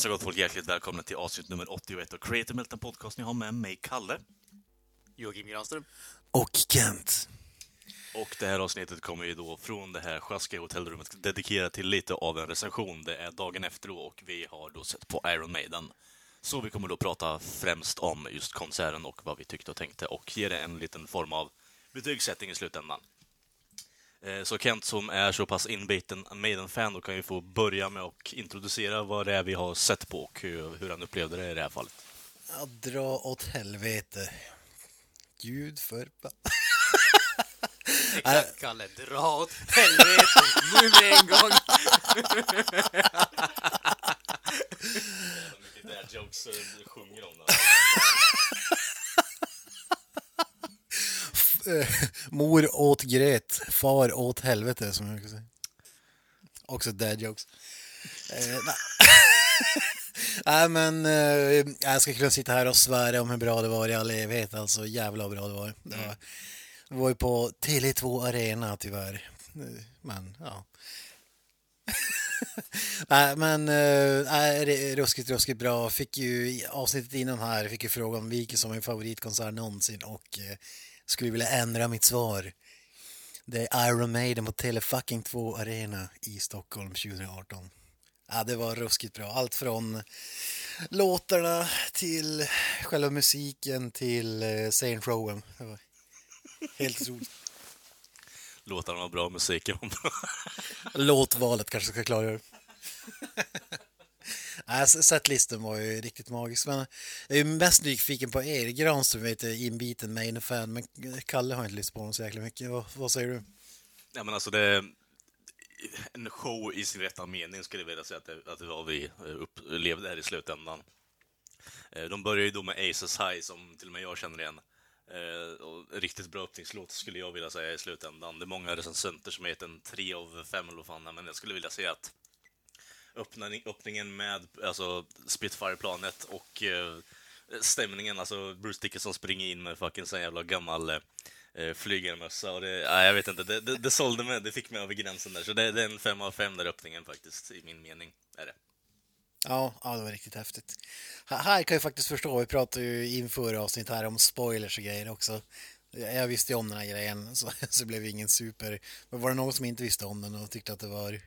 Jajamensan gott folk, hjärtligt välkomna till avsnitt nummer 81 av Creative Meltdown Podcast. Ni har med mig Kalle. Joakim Granström. Och Kent. Och det här avsnittet kommer ju då från det här sjaskiga hotellrummet dedikerat till lite av en recension. Det är dagen efter då och vi har då sett på Iron Maiden. Så vi kommer då prata främst om just konserten och vad vi tyckte och tänkte och ge det en liten form av betygssättning i slutändan. Eh, Så Kent som är så pass inbiten Maiden-fan då kan ju få börja med att introducera vad det är vi har sett på och hur, hur han upplevde det i det här fallet. Ja, dra åt helvete. Gud för... Exakt, Kalle. Dra åt helvete nu med en gång. Mycket där jokes sjunger om det. Mor åt gröt, far åt helvete som jag brukar säga. Också dad jokes. Eh, nej. nej men eh, jag ska kunna sitta här och svära om hur bra det var i all evighet. Alltså jävla bra det var. Det var, det var ju på Tele2 Arena tyvärr. Eh, men ja. Nej, men äh, ruskigt, ruskigt bra. Fick ju avsnittet innan här fick ju frågan vilken som är min favoritkonsert någonsin och eh, skulle vilja ändra mitt svar. Det är Iron Maiden på Tele fucking 2 Arena i Stockholm 2018. Ja, det var ruskigt bra. Allt från låtarna till själva musiken till eh. Det var helt otroligt. Låtarna var bra, musiken var bra. Låtvalet kanske ska klargöra. Nej, Setlisten var ju riktigt magisk. Men jag är ju mest nyfiken på er. Granström vet jag, inbiten main-fan, men Kalle har inte lyssnat på honom så jäkla mycket. Vad, vad säger du? Ja, men alltså det är en show i sin rätta mening skulle jag vilja säga att det, att det var vi eh, upplevde här i slutändan. Eh, de börjar ju då med Aces High som till och med jag känner igen. Och riktigt bra öppningslåt skulle jag vilja säga i slutändan. Det är många recensenter som har gett en 3 av 5 eller vad fan det är, men jag skulle vilja säga att öppning, öppningen med alltså Spitfire-planet och eh, stämningen, alltså Bruce Dickinson springer in med fucking sån jävla gammal eh, flygarmössa och det, nej, jag vet inte, det, det, det sålde mig, det fick mig över gränsen där, så det, det är en fem av fem där öppningen faktiskt, i min mening, är det. Ja, ja, det var riktigt häftigt. Här kan jag faktiskt förstå, vi pratade ju inför avsnitt här om spoilers och grejer också. Jag visste ju om den här grejen, så, så det blev ingen super... Men var det någon som inte visste om den och tyckte att det var...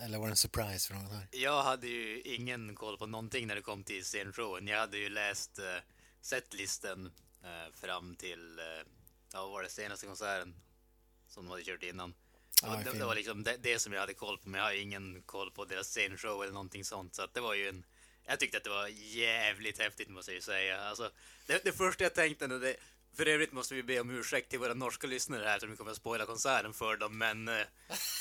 Eller var det en surprise för någon här? Jag hade ju ingen koll på någonting när det kom till scenshowen. Jag hade ju läst uh, setlisten eh, fram till, uh, ja vad var det, senaste konserten som de hade kört innan. Ja, det, det, var liksom det, det som jag hade koll på, men jag har ingen koll på deras scenshow eller någonting sånt. Så det var ju en... Jag tyckte att det var jävligt häftigt måste jag ju säga. Alltså, det, det första jag tänkte nu, det, för övrigt måste vi be om ursäkt till våra norska lyssnare här som vi kommer att spoila konserten för dem, men uh,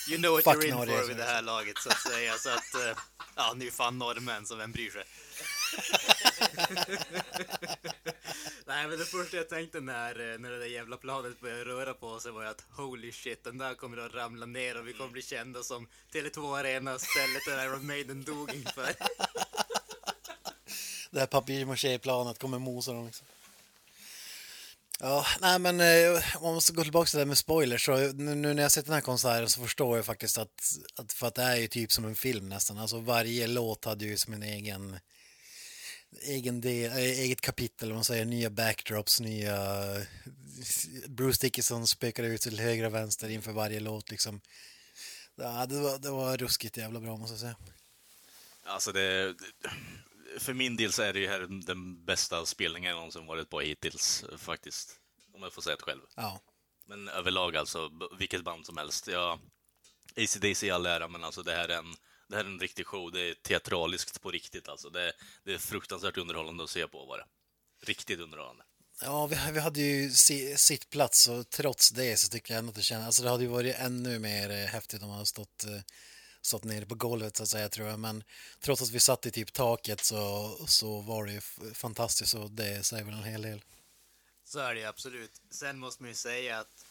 you know what you're in Norge, for vid det här laget så att säga. Så att, uh, ja, ni är fan norrmän, så vem bryr sig? Nej, men det första jag tänkte när, eh, när det där jävla planet började röra på sig var ju att holy shit, den där kommer att ramla ner och vi kommer bli kända som Tele2 Arena, stället där Iron Maiden dog inför. Det här papier-maché-planet kommer mosa dem liksom. Ja, nej men eh, om man måste gå tillbaka till det där med spoilers så nu, nu när jag sett den här konserten så förstår jag faktiskt att, att för att det är ju typ som en film nästan. Alltså varje låt hade ju som en egen egen del, eh, eget kapitel, om man säger nya backdrops, nya Bruce Dickinson spökade ut till höger och vänster inför varje låt liksom. Ja, det var, det var ruskigt jävla bra måste jag säga. Alltså det, för min del så är det ju här den bästa spelningen jag någonsin varit på hittills, faktiskt. Om jag får säga det själv. Ja. Men överlag alltså, vilket band som helst. Ja, AC/DC i all ära, men alltså det här är en, det här är en riktig show. Det är teatraliskt på riktigt alltså. Det, det är fruktansvärt underhållande att se på bara. Riktigt underhållande. Ja, vi, vi hade ju si, sittplats och trots det så tycker jag ändå att det kändes, alltså det hade ju varit ännu mer eh, häftigt om man hade stått, satt nere på golvet så att säga tror jag. Men trots att vi satt i typ taket så, så var det ju fantastiskt och det säger väl en hel del. Så är det ju absolut. Sen måste man ju säga att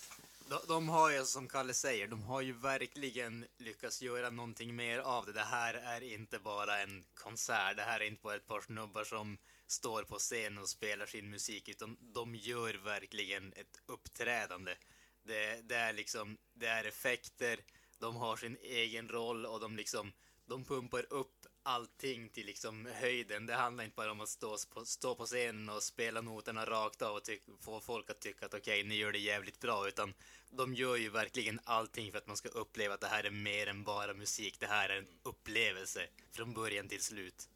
de, de har ju, som Kalle säger, de har ju verkligen lyckats göra någonting mer av det. Det här är inte bara en konsert, det här är inte bara ett par snubbar som står på scen och spelar sin musik, utan de gör verkligen ett uppträdande. Det, det är liksom, det är effekter, de har sin egen roll och de liksom, de pumpar upp allting till liksom höjden. Det handlar inte bara om att stå på, stå på scenen och spela noterna rakt av och få folk att tycka att okej, ni gör det jävligt bra, utan de gör ju verkligen allting för att man ska uppleva att det här är mer än bara musik. Det här är en upplevelse från början till slut.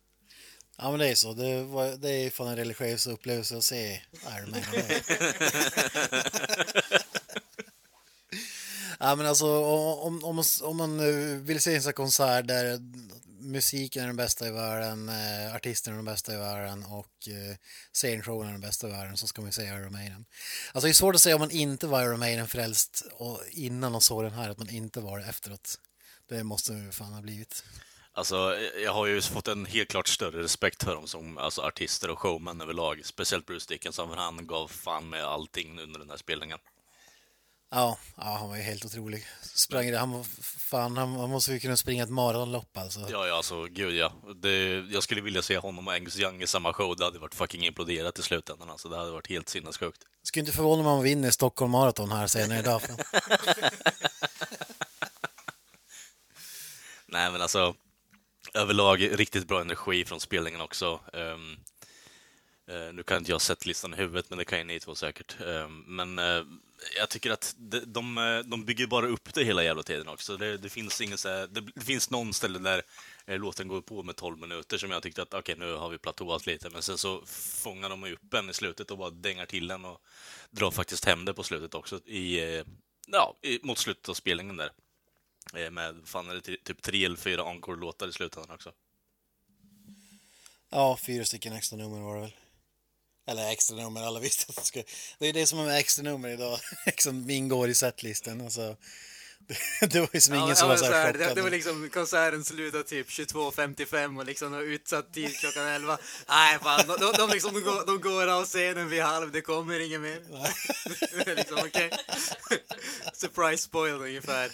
Ja men det är så, det, var, det är fan en religiös upplevelse att se Iron Man. ja men alltså om, om, man, om man eh, vill se en sån här konsert där musiken är den bästa i världen, eh, artisterna är de bästa i världen och eh, scenshowen är den bästa i världen så ska man ju se Iron Maiden. Alltså det är svårt att säga om man inte var Iron Maiden frälst och innan man såg den här att man inte var det efteråt. Det måste ju fan ha blivit. Alltså, eh, jag har ju fått en helt klart större respekt för dem som alltså, artister och showmän överlag. Speciellt Bruce Dickinson, för han gav fan med allting under den här spelningen. Ja, ja, han var ju helt otrolig. Sprang, han, var- fan, han, han måste ju kunna springa ett maratonlopp alltså. Ja, ja, alltså gud ja. Det, jag skulle vilja se honom och Angus Young i samma show. Det hade varit fucking imploderat i slutändan. Alltså, det hade varit helt sinnessjukt. Skulle inte förvåna mig om han vinner Stockholm Marathon här senare idag. Nej, men alltså överlag riktigt bra energi från spelningen också. Eh, Eh, nu kan inte jag sett listan i huvudet, men det kan ju ni två säkert. Ehm, men eh, jag tycker att de, de, eh, de bygger bara upp det hela jävla tiden också. Det, det finns ingen så här, det, det finns någon ställe där eh, låten går på med 12 minuter som jag tyckte att okej, nu har vi platåat lite, men sen så fångar de upp en i slutet och bara dängar till den och drar faktiskt hem det på slutet också i, eh, ja, i, mot slutet av spelningen där. Eh, Med, fan är det typ tre eller fyra encore-låtar i slutändan också. Ja, fyra stycken extra nummer var det väl. Eller extra nummer, alla visste att det skulle... Det är det som är med extra nummer idag, som ingår i setlisten. Alltså, det, det var ju som ingen som var så här det, det var chockad. liksom konserten slutade typ 22.55 och liksom har utsatt tid klockan 11. Nej fan, de, de, de, liksom, de, går, de går av scenen vid halv, det kommer inget mer. Liksom okej. Surprise spoiled ungefär.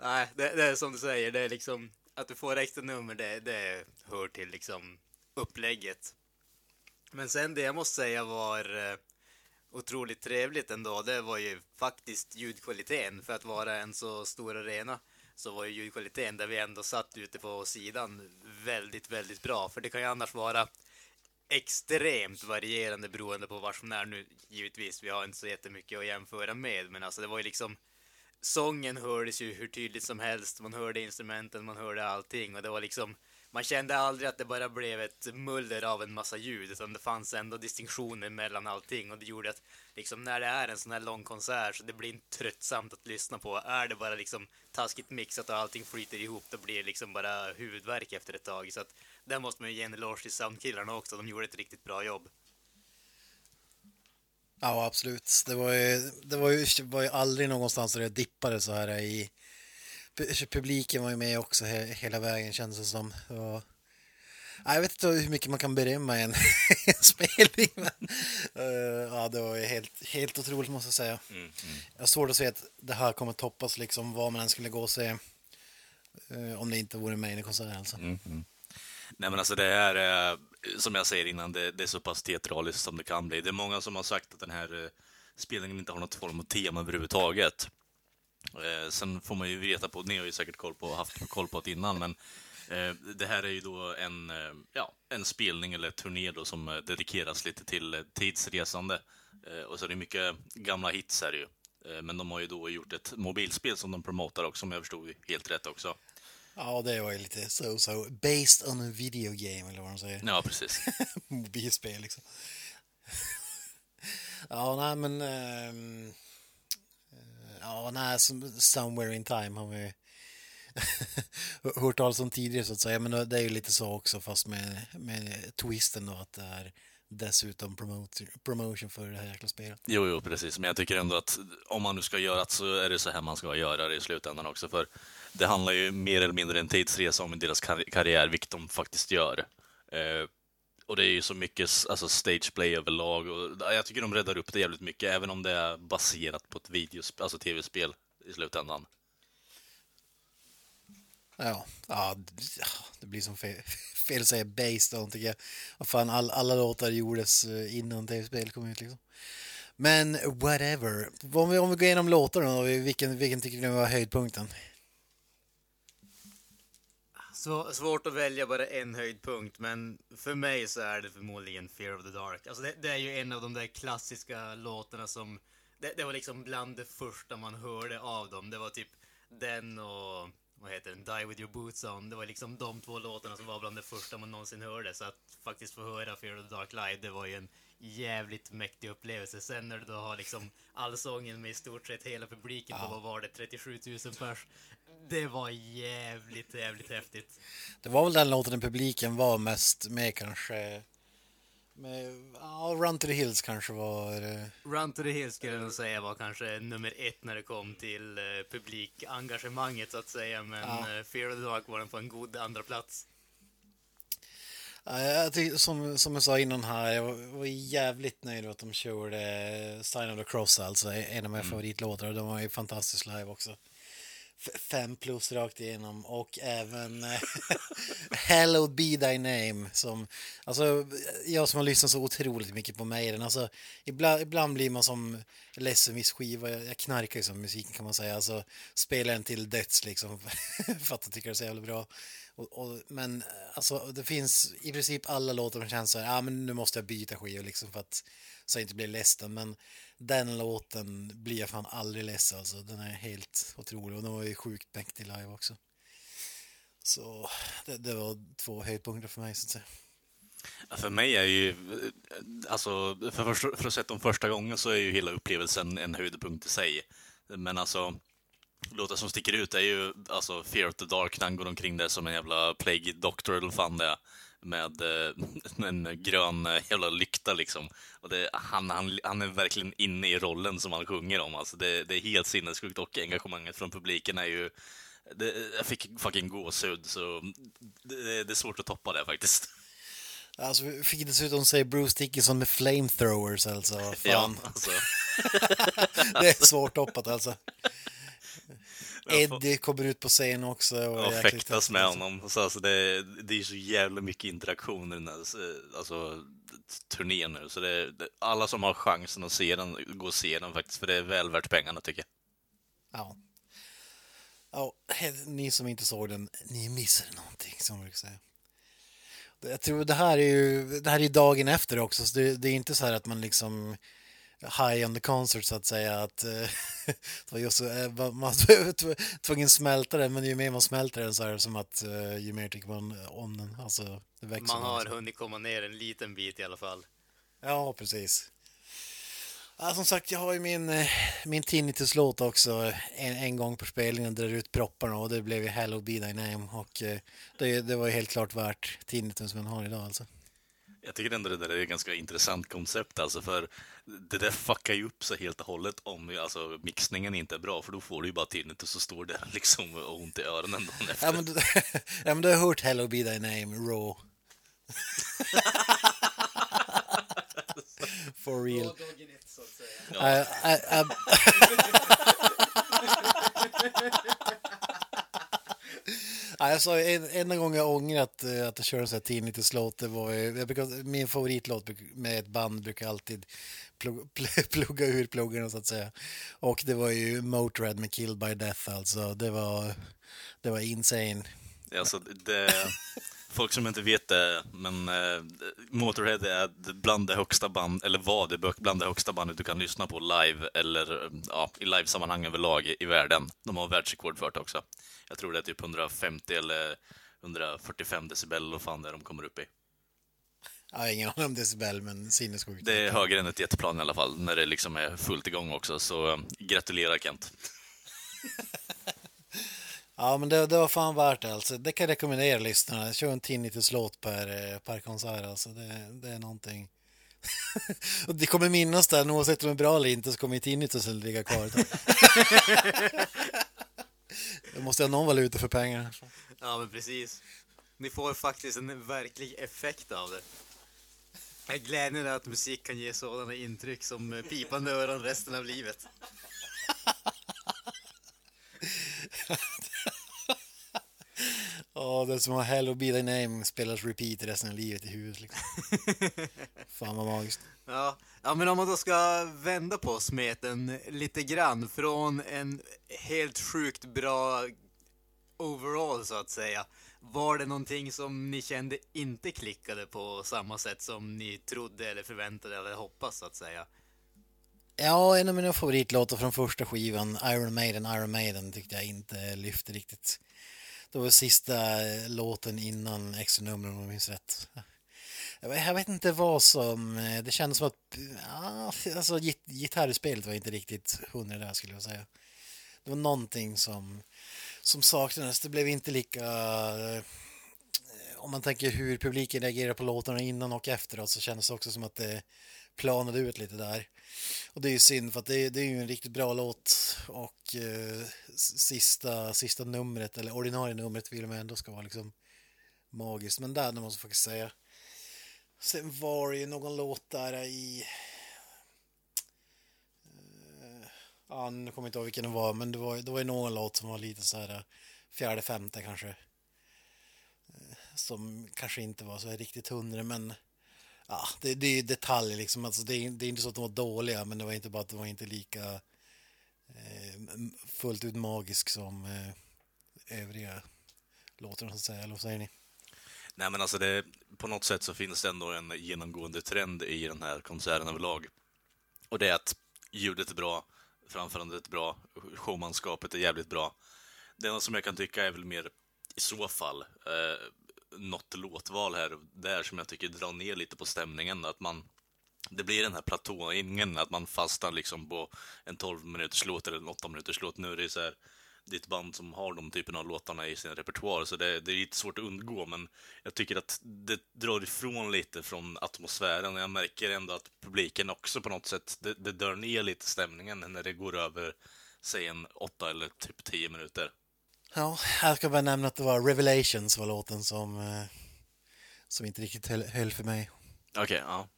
Nej, det, det är som du säger, det är liksom att du får extra nummer, det, det hör till liksom upplägget. Men sen det jag måste säga var eh, otroligt trevligt ändå, det var ju faktiskt ljudkvaliteten. För att vara en så stor arena så var ju ljudkvaliteten där vi ändå satt ute på sidan väldigt, väldigt bra. För det kan ju annars vara extremt varierande beroende på var som är nu. Givetvis, vi har inte så jättemycket att jämföra med, men alltså det var ju liksom sången hördes ju hur tydligt som helst. Man hörde instrumenten, man hörde allting och det var liksom man kände aldrig att det bara blev ett muller av en massa ljud, utan det fanns ändå distinktioner mellan allting och det gjorde att liksom när det är en sån här lång konsert så det blir inte tröttsamt att lyssna på. Är det bara liksom taskigt mixat och allting flyter ihop, då blir det liksom bara huvudvärk efter ett tag. Så att där måste man ju ge en eloge till soundkillarna också, de gjorde ett riktigt bra jobb. Ja, absolut. Det var ju, det var ju, var ju aldrig någonstans där det dippade så här i pu- Publiken var ju med också he, hela vägen kändes det som. Och, jag vet inte hur mycket man kan berömma en, en spelning. Men, eh, ja, det var ju helt, helt otroligt måste jag säga. Jag har svårt att se att det här kommer toppas liksom vad man än skulle gå och se. eh, om det inte vore med i en konsert alltså. Nej men alltså det här är, som jag säger innan, det, det är så pass teatraliskt som det kan bli. Det är många som har sagt att den här eh, spelningen inte har något form av tema överhuvudtaget. Eh, sen får man ju veta på, ni har ju säkert koll på, haft koll på det innan, men eh, det här är ju då en, eh, ja, en spelning eller turné då som eh, dedikeras lite till eh, tidsresande. Och så är det mycket gamla hits här ju. Men de har ju då gjort ett mobilspel som de promotar också, om jag förstod helt rätt också. Ja, det var ju lite så så. Based on a video game eller vad de säger. Ja, precis. mobilspel liksom. ja, nej men... eh, ja, nej, som- Somewhere in Time har vi hört talas om tidigare så att säga. Men det är ju lite så också fast med, med twisten då att det är dessutom promotion för det här jäkla spelet. Jo, jo, precis. Men jag tycker ändå att om man nu ska göra det så är det så här man ska göra det i slutändan också. För det handlar ju mer eller mindre en tidsresa om deras kar- karriär, vilket de faktiskt gör. Eh, och det är ju så mycket alltså stageplay överlag och jag tycker de räddar upp det jävligt mycket, även om det är baserat på ett videosp- alltså tv-spel i slutändan. Ja, ja, det blir som fel, fel att säga based on tycker jag. Vad fan, all, alla låtar gjordes eh, innan tv-spel kom ut liksom. Men whatever. Om vi, om vi går igenom låtarna vilken, vilken tycker ni var höjdpunkten? Svårt att välja bara en höjdpunkt, men för mig så är det förmodligen Fear of the Dark. Alltså det, det är ju en av de där klassiska låtarna som... Det, det var liksom bland det första man hörde av dem. Det var typ den och... Vad heter den? Die With Your Boots On. Det var liksom de två låtarna som var bland det första man någonsin hörde. Så att faktiskt få höra Fear of the Dark live, det var ju en jävligt mäktig upplevelse. Sen när du då har liksom allsången med i stort sett hela publiken på, vad var det, 37 000 pers. Det var jävligt, jävligt häftigt. Det var väl den låten där publiken var mest med kanske. Med, ja, Run to the Hills kanske var det. Run to the Hills skulle jag nog säga var kanske nummer ett när det kom till eh, publikengagemanget så att säga. Men Ja. eh, Fear of the Dark var den på en god andra plats. Ja, jag tycker, som, som jag sa innan här, jag var, var jävligt nöjd att de körde Sign of the Cross, alltså en av mina favoritlåtar. Och de var ju fantastiskt live också. F- fem plus rakt igenom och även eh, Hallowed be thy name som, alltså jag som har lyssnat så otroligt mycket på Maiden, alltså ibland, ibland blir man som ledsen viss skiva, jag, jag knarkar ju som musiken kan man säga, alltså spelar den till döds liksom för att jag tycker det är så jävla bra. Och, och, men eh, alltså det finns i princip alla låtar som känns så här, ja ah, men nu måste jag byta skiva liksom för att så jag inte blir ledsen, men den låten blir jag fan aldrig ledsen alltså. Den är helt otrolig och den var ju sjukt mäktig live också. Så det, det var två höjdpunkter för mig så att säga. För mig är ju, alltså, för, för, för att sett dem första gången så är ju hela upplevelsen en höjdpunkt i sig. Men alltså, låtar som sticker ut är ju alltså Fear of the Dark, när han går omkring där som en jävla Plague Doctor eller fan det är. Med eh, en grön eh, jävla lykta liksom. Och det, han, han, han är verkligen inne i rollen som han sjunger om. Alltså det, det är helt sinnessjukt och engagemanget från publiken är ju... Det, jag fick fucking gåshud, så det, det är svårt att toppa det faktiskt. Alltså vi fick dessutom se Bruce Dickinson med flamethrowers alltså. Fan. Ja, alltså. Det är svårt toppat alltså. Eddie kommer ut på scen också. Och jäkligt fäktas med honom. Så alltså det, det är så jävla mycket interaktion i den här alltså, turnén nu. Så det, alla som har chansen att se den, gå och se den faktiskt. För det är väl värt pengarna tycker jag. Ja. Ja, ni som inte såg den, ni missade någonting som man brukar säga. Jag tror det här är ju, det här är dagen efter också, så det, det är inte så här att man liksom high on the concert så att säga att eh, det var just, eh, man var tvungen smälta den men ju mer man smälter den så är det som att eh, ju mer tycker man om den. Alltså, det växer Man har liksom. hunnit komma ner en liten bit i alla fall. Ja, precis. Ja, som sagt, jag har ju min, min Tinnitus-låt också en, en gång per spelning och drar ut propparna och det blev ju Hello Be Thy Name och det, det var ju helt klart värt Tinnitus man har idag alltså. Jag tycker ändå det där är ett ganska intressant koncept alltså för det där fuckar ju upp sig helt och hållet om alltså, mixningen inte är bra för då får du ju bara tinnitus och står där liksom och ont i öronen dagen efter. Ja, men, du, ja, men du har hört Hello Be Thy Name, Raw. For real. Ja. Äh, äh, äh. Sa en, enda gång jag ångrat eh, att jag körde en sån här tinnitus-låt, det var jag brukar, min favoritlåt med ett band brukar alltid plugga, plugga ur pluggarna så att säga. Och det var ju Motörhead med Killed by Death alltså, det var, det var insane. Alltså, det, folk som inte vet det, men eh, Motorhead är bland det högsta band, eller var det bland det högsta bandet du kan lyssna på live, eller ja, i livesammanhang överlag i, i världen. De har världsrekord för det också. Jag tror det är typ 150 eller 145 decibel, eller fan det är de kommer upp i. Jag har ingen aning om decibel, men sinnessjukt. Det är högre än ett jetplan i alla fall, när det liksom är fullt igång också, så eh, gratulerar Kent. Ja, men det, det var fan värt det alltså. Det kan jag rekommendera lyssnarna. Kör en tinnitus-låt per, eh, per konsert alltså. Det, det är någonting och det kommer minnas den, oavsett om det är bra eller inte, så kommer tinnitus att ligga kvar. Jag måste ha någon valuta för pengarna. Ja, men precis. Ni får faktiskt en verklig effekt av det. Det är glädjande att musik kan ge sådana intryck som eh, pipande öron resten av livet. Ja, det är som att Hello Be Thy Name spelas repeat resten av livet i huvudet. Liksom. Fan vad magiskt. Ja, ja, men om man då ska vända på smeten lite grann från en helt sjukt bra overall så att säga. Var det någonting som ni kände inte klickade på samma sätt som ni trodde eller förväntade eller hoppas så att säga? Ja, en av mina favoritlåtar från första skivan, Iron Maiden, Iron Maiden, tyckte jag inte lyfte riktigt. Det var sista eh, låten innan extranumren om jag minns rätt. Jag vet inte vad som, eh, det kändes som att, ja, alltså git gitarrspelet var inte riktigt hundra där skulle jag säga. Det var någonting som, som saknades, det blev inte lika, eh, om man tänker hur publiken reagerar på låtarna innan och efteråt så kändes det också som att det planade ut lite där. Och det är ju synd för att det är, det är ju en riktigt bra låt och eh, sista, sista numret, eller ordinarie numret vill man ändå ska vara liksom magiskt. Men där, det måste jag faktiskt säga. Sen var det ju någon låt där i... Eh, ja, nu kommer jag inte ihåg vilken det var, men det var, det var ju någon låt som var lite så här eh, fjärde, femte kanske. Eh, som kanske inte var så riktigt hundra, men ja, det, det är detaljer liksom. Alltså, det, är, det är inte så att de var dåliga, men det var inte bara att de var inte lika eh, fullt ut magisk som eh, övriga låtarna, så att säga. Eller vad säger ni? Nej, men alltså det, på något sätt så finns det ändå en genomgående trend i den här konserten överlag. Och det är att ljudet är bra, framförandet är bra, showmanskapet är jävligt bra. Det enda som jag kan tycka är väl mer i så fall eh, något låtval här och där som jag tycker drar ner lite på stämningen. Att man, det blir den här platåningen, att man fastnar liksom på en 12 minuters låt eller en 8 minuters låt. Nu är det så här, det är ett band som har de typerna av låtarna i sin repertoar, så det, det är lite svårt att undgå, men jag tycker att det drar ifrån lite från atmosfären och jag märker ändå att publiken också på något sätt, det, det drar ner lite stämningen när det går över, säg en 8 eller typ 10 minuter. Ja, jag ska bara nämna att det var Revelations var låten som, eh, som inte riktigt höll, höll för mig. Okej, okay, ja.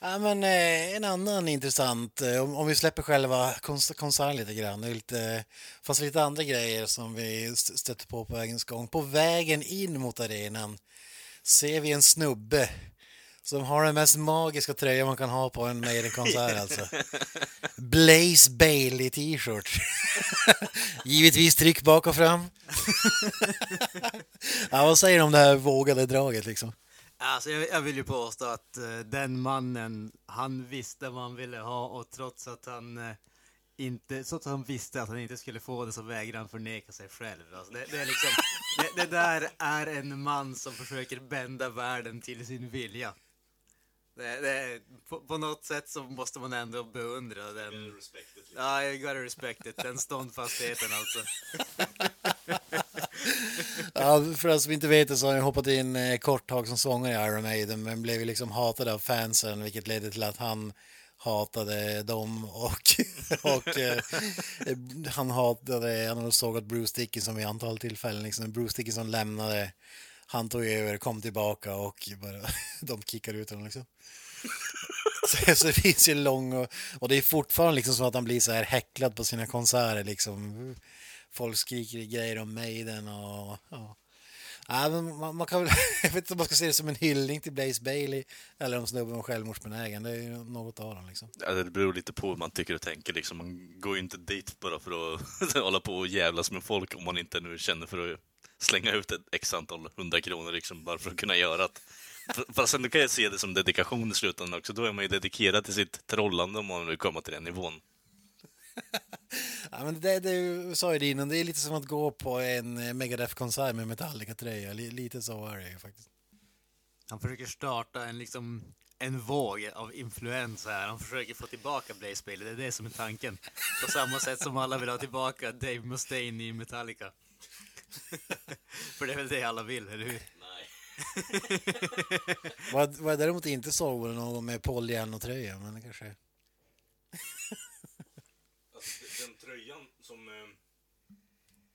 Ja. men eh, en annan intressant, eh, om, om vi släpper själva konserten lite grann, det är lite, fast lite andra grejer som vi stötte på på vägens gång. På vägen in mot arenan ser vi en snubbe som har den mest magiska tröjan man kan ha på en Maiden-konsert alltså. Blaze Bailey t-shirt. Givetvis tryck bak och fram. ja, vad säger du om det här vågade draget liksom? Alltså, jag, jag vill ju påstå att uh, den mannen, han visste vad han ville ha och trots att han uh, inte, så att han visste att han inte skulle få det så vägrar han förneka sig själv. Alltså det, det, är liksom, det, det, där är en man som försöker bända världen till sin vilja. Det, det, på, på, något sätt så måste man ändå beundra den. Ja, you gotta respect it. Den ståndfastheten alltså. ja, för oss som inte vet det så har han hoppat in eh, kort tag som sångare i Iron Maiden men blev liksom hatad av fansen vilket ledde till att han hatade dem och, och eh, han hatade, han såg att Bruce Dickinson vid antal tillfällen, liksom, Bruce Dickinson lämnade, han tog över, kom tillbaka och bara, de kickar ut honom liksom. Så, så, det finns ju lång och, och det är fortfarande liksom så att han blir så här häcklad på sina konserter liksom. Folk skriker grejer om Maiden och ja. Ja, men man, man, kan väl, jag vet inte om man ska se det som en hyllning till Blaze Bailey eller om snubben var självmordsbenägen. Det är ju något av dem liksom. Ja, det beror lite på hur man tycker och tänker liksom. Man går ju inte dit bara för att hålla på och jävlas med folk om man inte nu känner för att slänga ut ett x antal hundra kronor liksom bara för att kunna göra det. Fast sen kan jag se det som dedikation i slutändan också. Då är man ju dedikerad till sitt trollande om man vill komma till den nivån. ja, men det, det sa ju det innan, det är lite som att gå på en Megadeth-konsert med Metallica-tröja. Lite så är det ju faktiskt. Han försöker starta en liksom en våg av influens här. Han försöker få tillbaka Blaze Bailey, det är det som är tanken. På samma sätt som alla vill ha tillbaka Dave Mustaine i Metallica. För det är väl det alla vill, eller hur? Nej. vad, vad jag däremot inte såg var någon med Paul Diano-tröja, men det kanske... Alltså, den tröjan som... eh,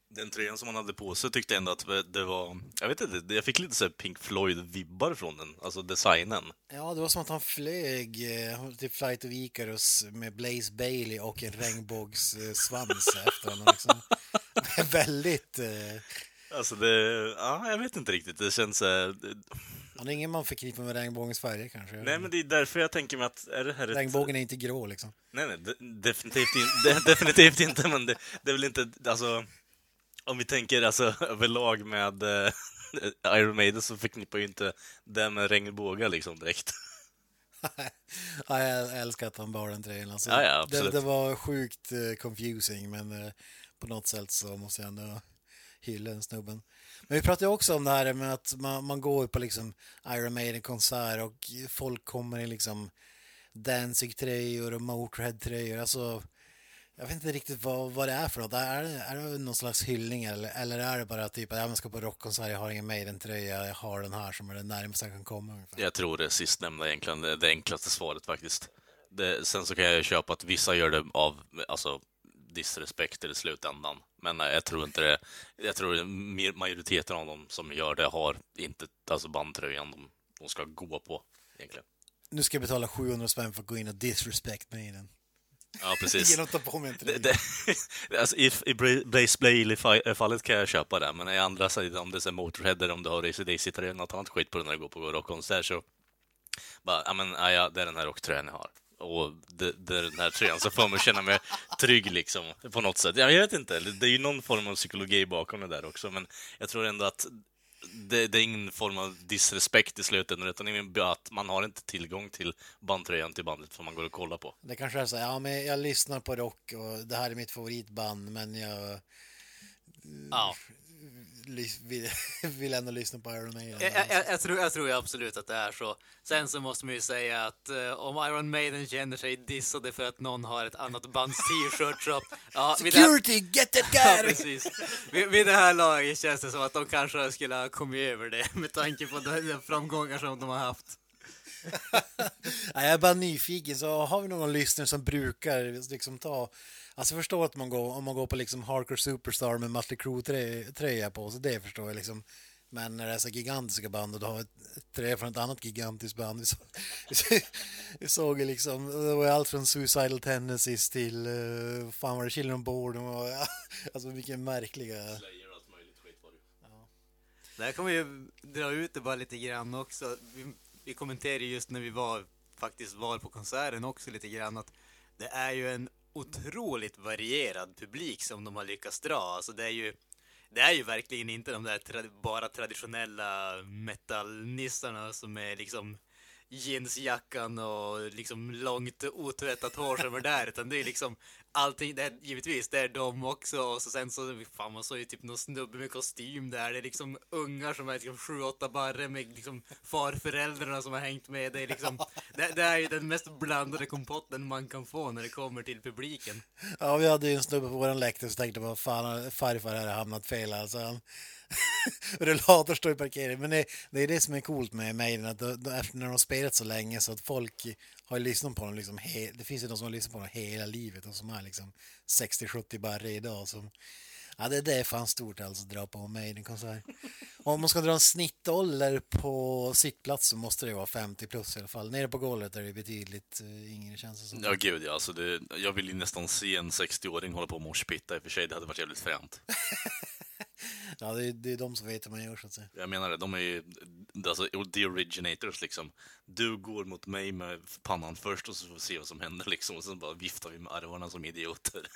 Den tröjan som han hade på sig tyckte jag ändå att det var... Jag vet inte, jag fick lite så här Pink Floyd-vibbar från den, alltså designen. Ja, det var som att han flög eh, till Flight of Icarus med Blaze Bailey och en regnbågssvans efter honom. Liksom. Väldigt... Eh, Alltså det... Ja, jag vet inte riktigt. Det känns... eh, det- han är ingen man förknippar med regnbågens färger kanske. Nej, men det är därför jag tänker mig att... Är det här ett... Regnbågen är inte grå liksom. Nej, nej, de, definitivt, in, de, definitivt inte, men det, det är väl inte, alltså, om vi tänker alltså överlag med eh, Iron Maiden så förknippar ju inte det med regnbågar liksom direkt. ja, jag älskar att han bar den tröjan. Alltså, Ja, ja, det, det var sjukt eh, confusing, men eh, på något sätt så måste jag ändå hylla den snubben. Men vi pratade också om det här med att man, man går på liksom Iron Maiden-konsert och folk kommer i liksom Danzig-tröjor och Motörhead-tröjor. Alltså, jag vet inte riktigt vad, vad det är för något. Är det, är det någon slags hyllning eller, eller är det bara typ att jag ska på rockkonsert, jag har ingen Maiden-tröja, jag har den här som är det närmaste jag kan komma ungefär. Jag tror det sistnämnda egentligen är det enklaste svaret faktiskt. Det, sen så kan jag köpa att vissa gör det av, alltså, disrespekt i slutändan. Men eh, jag tror inte det, jag tror majoriteten av dem som gör det har inte, alltså bandtröjan de, de ska gå på egentligen. Nu ska jag betala 700 spänn för att gå in och disrespect Maiden. Ja, precis. Genom att ta på mig en tröja. Det, det, alltså, i, I Blaze Bailey-fallet kan jag köpa det, men i andra sidan, om det är Motorhead eller om du har AC/DC eller något annat skit på den när du går på rockkonsert så bara, ja men ja, det är den här rocktröjan jag har. Och det, det är den här tröjan som får att känna mig trygg liksom, på något sätt. Jag vet inte, det är ju någon form av psykologi bakom det där också, men jag tror ändå att det, det är ingen form av disrespekt i slutändan, utan att man har inte tillgång till bandtröjan till bandet som man går och kollar på. Det kanske är så här, ja men jag lyssnar på rock och det här är mitt favoritband men jag Ja. Vill, vill ändå lyssna på Iron Maiden. Jag, jag, jag, tror, jag tror absolut att det är så. Sen så måste man ju säga att eh, om Iron Maiden känner sig dissade för att någon har ett annat bands t-shirt så... Ja, det här, Security, get that ja, guy! precis. Vid, vid det här laget känns det som att de kanske skulle ha kommit över det med tanke på de, framgångar som de har haft. Jag är bara nyfiken, så har vi någon lyssnare som brukar liksom ta... Alltså jag förstår att man går, om man går på liksom Hardcore Superstar med Mötley Crüe-tröja på, så det förstår jag liksom. Men när det är så gigantiska band och du har ett tröja från ett annat gigantiskt band. Vi, så, vi såg ju liksom, det var allt från Suicidal Tendencies till, uh, fan var det Children on Board? Och, alltså vilken märkliga... Där kan vi ju dra ut det bara lite grann också. Vi, vi kommenterade just när vi var, faktiskt var på konserten också lite grann att det är ju en otroligt varierad publik som de har lyckats dra. Alltså det är ju, det är ju verkligen inte de där tra bara traditionella metalnissarna som är liksom jeansjackan och liksom långt otvättat hår som är där, utan det är liksom allting, det är, givetvis, det är de också, och så sen så, fan man såg ju typ någon snubbe med kostym där, det är liksom ungar som är liksom sju, åtta barre med liksom farföräldrarna som har hängt med, det är liksom, det, det är ju den mest blandade kompotten man kan få när det kommer till publiken. Ja, vi hade ju en snubbe på våran läktare som tänkte på fan, farfar här har hamnat fel alltså. Han... Rullator står i parkeringen. Men det, det är det som är coolt med Maiden, att då, då, efter när de har spelat så länge så att folk har lyssnat på dem liksom, he, det finns ju de som har lyssnat på dem hela livet och som är liksom 60-70 barre idag. Som, ja, det, det är fan stort alltså att dra på en Maiden-konsert. Om man ska dra en snittålder på sittplats så måste det vara 50 plus i alla fall. Nere på golvet är det betydligt uh, yngre känns det som. Ja, gud ja. Alltså det, jag vill ju nästan se en 60-åring hålla på och morspitta i och för sig. Det hade varit jävligt fränt. Ja, det är, det är de som vet hur man gör så att säga. Jag menar det, de är ju alltså, the originators liksom. Du går mot mig med pannan först och så får vi se vad som händer liksom. Och sen bara viftar vi med armarna som idioter.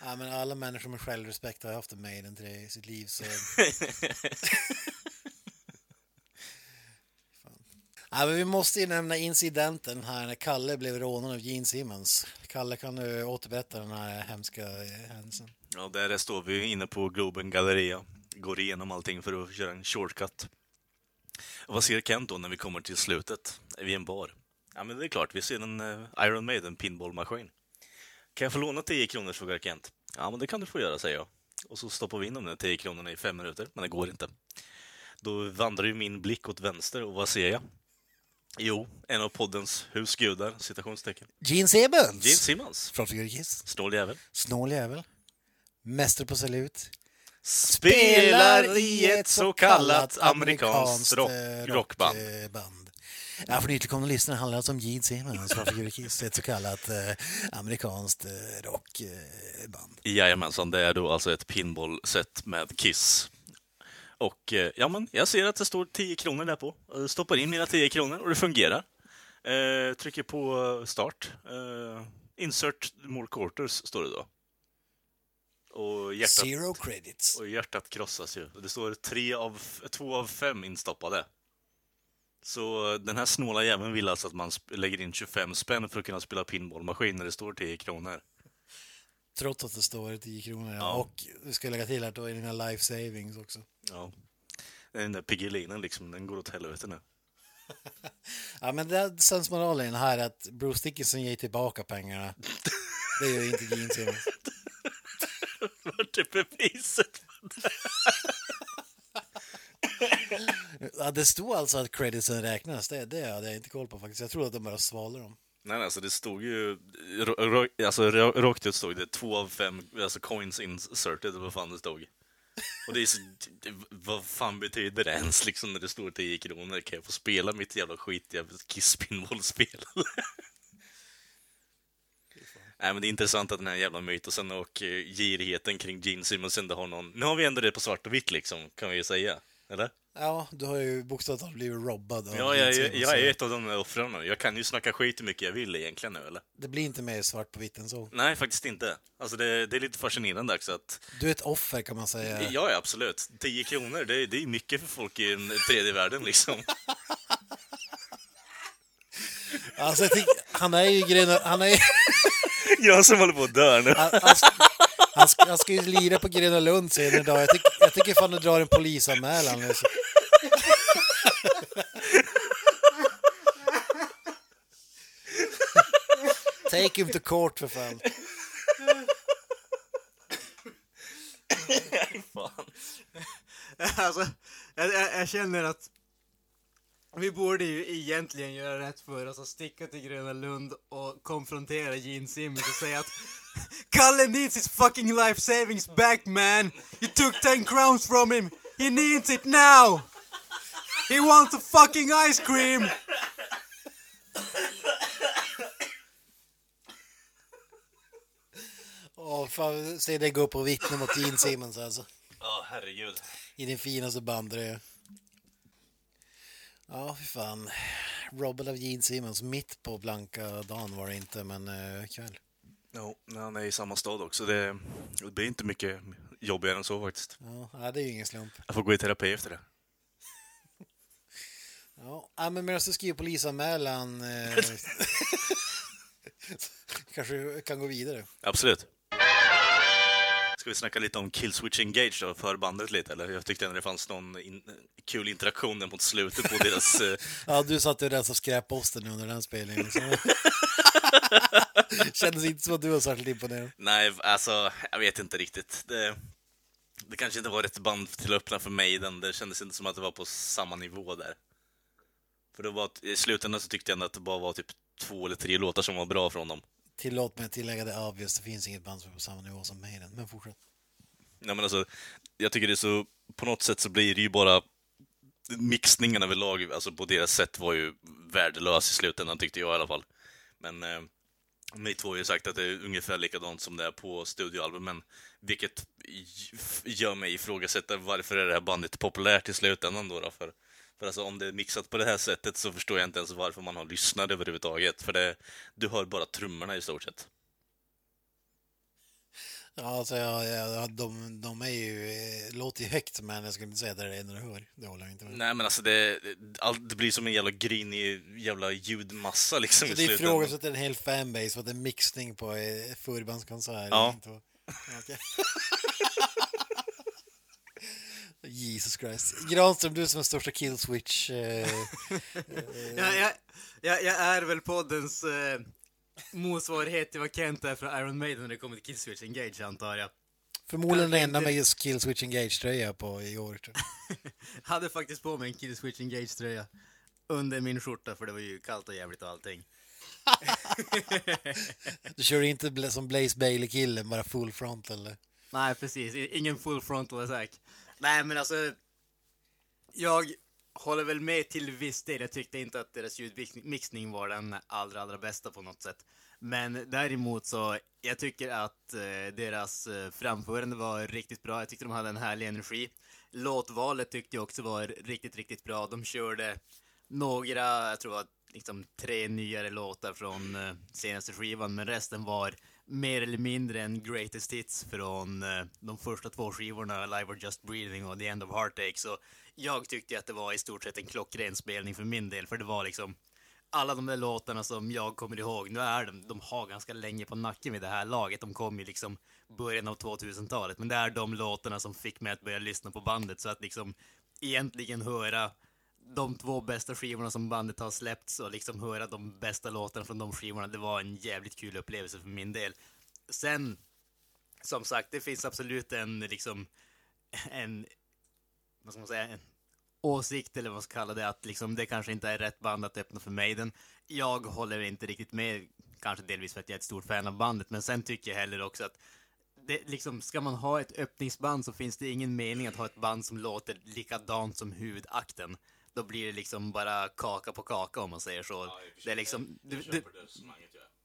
Ja, men alla människor med självrespekt har haft en Maiden till i sitt liv. Så... Ja, men vi måste ju nämna incidenten här när Kalle blev rånad av Gene Simmons. Kalle, kan du återberätta den här hemska eh, händelsen? Ja, där står vi inne på Globen Galleria. Går igenom allting för att köra en shortcut. Och vad ser Kent då när vi kommer till slutet? Är vi i en bar? Ja, men det är klart, vi ser en eh, Iron Maiden pinballmaskin. Kan jag få låna 10 kronor, frågar Kent. Ja, men det kan du få göra, säger jag. och så stoppar vi in de där 10 kronorna i fem minuter, men det går inte. Då vandrar ju min blick åt vänster och vad ser jag? Jo, en av poddens husgudar, citationstecken. Gene Simmons! Gene Simmons. Från Figurkiss. Snål jävel. Snål jävel. Mästare på salut. Spelar i ett så kallat amerikanskt rock, eh, rockband. rockband. Ja, för nytillkomna lyssnare handlar alltså om Gene Simmons från Figurkiss, ett så kallat eh, amerikanskt eh, rockband. Jajamensan, det är då alltså ett pinball-set med Kiss. Och eh, ja, men jag ser att det står 10 kronor där på. Jag stoppar in mina 10 kronor och det fungerar. Eh, trycker på start. Eh, insert more quarters, står det då. Och hjärtat, Zero credits. och hjärtat krossas ju. Det står tre av, två av fem instoppade. Så eh, den här snåla jäveln vill alltså att man lägger in 25 spänn för att kunna spela pinballmaskin när det står 10 kronor. Trots att det står 10 kronor. Ja. Och vi ska lägga till att då är det inga life savings också. Ja. Den där Piggelinen liksom, den går åt helvete nu. Ja, men det sensmoralen här är att Bruce Dickinson ger tillbaka pengarna. Det gör inte Gene Simmons. Vart är beviset? Ja, det stod alltså att creditsen räknas. Det, det hade jag inte koll på faktiskt. Jag tror att de bara svalde dem. Nej, alltså det stod ju... Alltså ra- rakt ut stod det två av fem alltså coins inserted, eller vad fan det stod. Och det är så... Vad fan betyder det ens liksom när det står 10 kronor? Kan jag få spela mitt jävla skitiga Kiss Pinball-spel? Nej, men det är intressant att den här jävla mytosen och eh, girigheten kring Gene Simmons ändå har någon... Nu har vi ändå det på svart och vitt liksom, kan vi ju säga. Eller? Ja, du har ju bokstavligt talat blivit robbad Ja, jag, jag, jag är ett av de där offren nu. Jag kan ju snacka skit hur mycket jag vill egentligen nu, eller? Det blir inte mer svart på vitt än så. Nej, faktiskt inte. Alltså det, det är lite fascinerande också att... Du är ett offer kan man säga. Ja, ja absolut. 10 kronor, det, det är mycket för folk i den tredje världen liksom. Alltså, jag tycker, han är ju Gröna... Han, är, Jag som håller på att dö nu. han, han, ska, han, ska, ju lira på Gröna Lund senare idag. Jag, tyck, jag tycker fan du drar en polisanmälan. Alltså. Take him to court för fan. Fan. alltså, jag, jag, jag känner att vi borde ju egentligen göra rätt för oss och sticka till Gröna Lund och konfrontera Gene Simmons och säga att Kalle needs his fucking life savings back man! You took 10 crowns from him! He needs it now! He wants a fucking ice cream! Åh, fan, se dig gå upp och vittna mot Gene Simmons alltså. Ja, herregud. I din finaste bandtröja. Ja, fy fan. Robbed av Gene Simmons mitt på blanka dagen var det inte, men uh, kväll. No, han är i samma stad också. Det, det blir inte mycket jobbigare än så faktiskt. Ja, det är ju ingen slump. Jag får gå i terapi efter det. Ja, men medan du skriver polisanmälan eh, kanske kan gå vidare. Absolut. Ska vi snacka lite om Killswitch Engage då, förbandet lite eller? Jag tyckte ändå det fanns någon in, kul interaktion mot slutet på deras... eh, Ja, du satt ju och rensade skräpposten under den spelningen. Kändes inte som att du var särskilt imponerad. Nej, alltså, jag vet inte riktigt. Det, det kanske inte var rätt band till att öppna för mig. Den, det kändes inte som att det var på samma nivå där. För det var, i slutändan så tyckte jag ändå att det bara var typ två eller tre låtar som var bra från dem. Tillåt mig att tillägga det obvious, det finns inget band som är på samma nivå som Maiden. Men fortsätt. Nej, men alltså, jag tycker det är så, på något sätt så blir det ju bara mixningen överlag, alltså på deras sätt var ju värdelös i slutändan tyckte jag i alla fall. Men eh, ni två har ju sagt att det är ungefär likadant som det är på studioalbumen, vilket gör mig ifrågasätta varför är det här bandet populärt i slutändan då? då? För, för alltså om det är mixat på det här sättet så förstår jag inte ens varför man har lyssnat överhuvudtaget, för det, du hör bara trummorna i stort sett. Ja, alltså, ja, ja, de, de är ju, eh, låter ju högt, men jag skulle inte säga att det är det enda du hör. Det håller jag inte med. Nej men alltså det, allt, det blir som en jävla grinig jävla ljudmassa liksom Så det ifrågasätter en hel fanbase att det är mixning på eh, förbandskonsert. Ja. Inte vad- Okej. Jesus Christ. Granström, du som är största killswitch. Eh, Jag, jag, jag, jag är väl poddens eh, motsvarighet till vad Kent är från Iron Maiden när det kommer till Killswitch Engage, antar jag. Förmodligen den enda med Kill Switch Engage-tröja på i år. Hade faktiskt på mig en Kill Switch Engage-tröja under min skjorta för det var ju kallt och jävligt och allting. Du kör inte som Blaze Bailey-killen, bara full front eller? Nej, precis. Ingen full frontal attack. Nej, men alltså... Jag håller väl med till viss del. Jag tyckte inte att deras ljudmixning var den allra, allra bästa på något sätt. Men däremot så, jag tycker att eh, deras eh, framförande var riktigt bra. Jag tyckte de hade en härlig energi. Låtvalet tyckte jag också var riktigt, riktigt bra. De körde några, jag tror det var liksom tre nyare låtar från eh, senaste skivan, men resten var mer eller mindre en greatest hits från eh, de första två skivorna, Live or Just Breathing och The End of Heartache. Så jag tyckte att det var i stort sett en klockren spelning för min del, för det var liksom alla de där låtarna som jag kommer ihåg, nu är de, de har ganska länge på nacken vid det här laget, de kom ju liksom början av 2000-talet, men det är de låtarna som fick mig att börja lyssna på bandet, så att liksom egentligen höra de två bästa skivorna som bandet har släppts och liksom höra de bästa låtarna från de skivorna, det var en jävligt kul upplevelse för min del. Sen, som sagt, det finns absolut en liksom, en, vad ska man säga, en åsikt eller vad man ska kalla det, att liksom det kanske inte är rätt band att öppna för Maiden. Jag håller inte riktigt med, kanske delvis för att jag är ett stort fan av bandet, men sen tycker jag heller också att det, liksom, ska man ha ett öppningsband så finns det ingen mening att ha ett band som låter likadant som huvudakten. Då blir det liksom bara kaka på kaka om man säger så. det är liksom, du, du,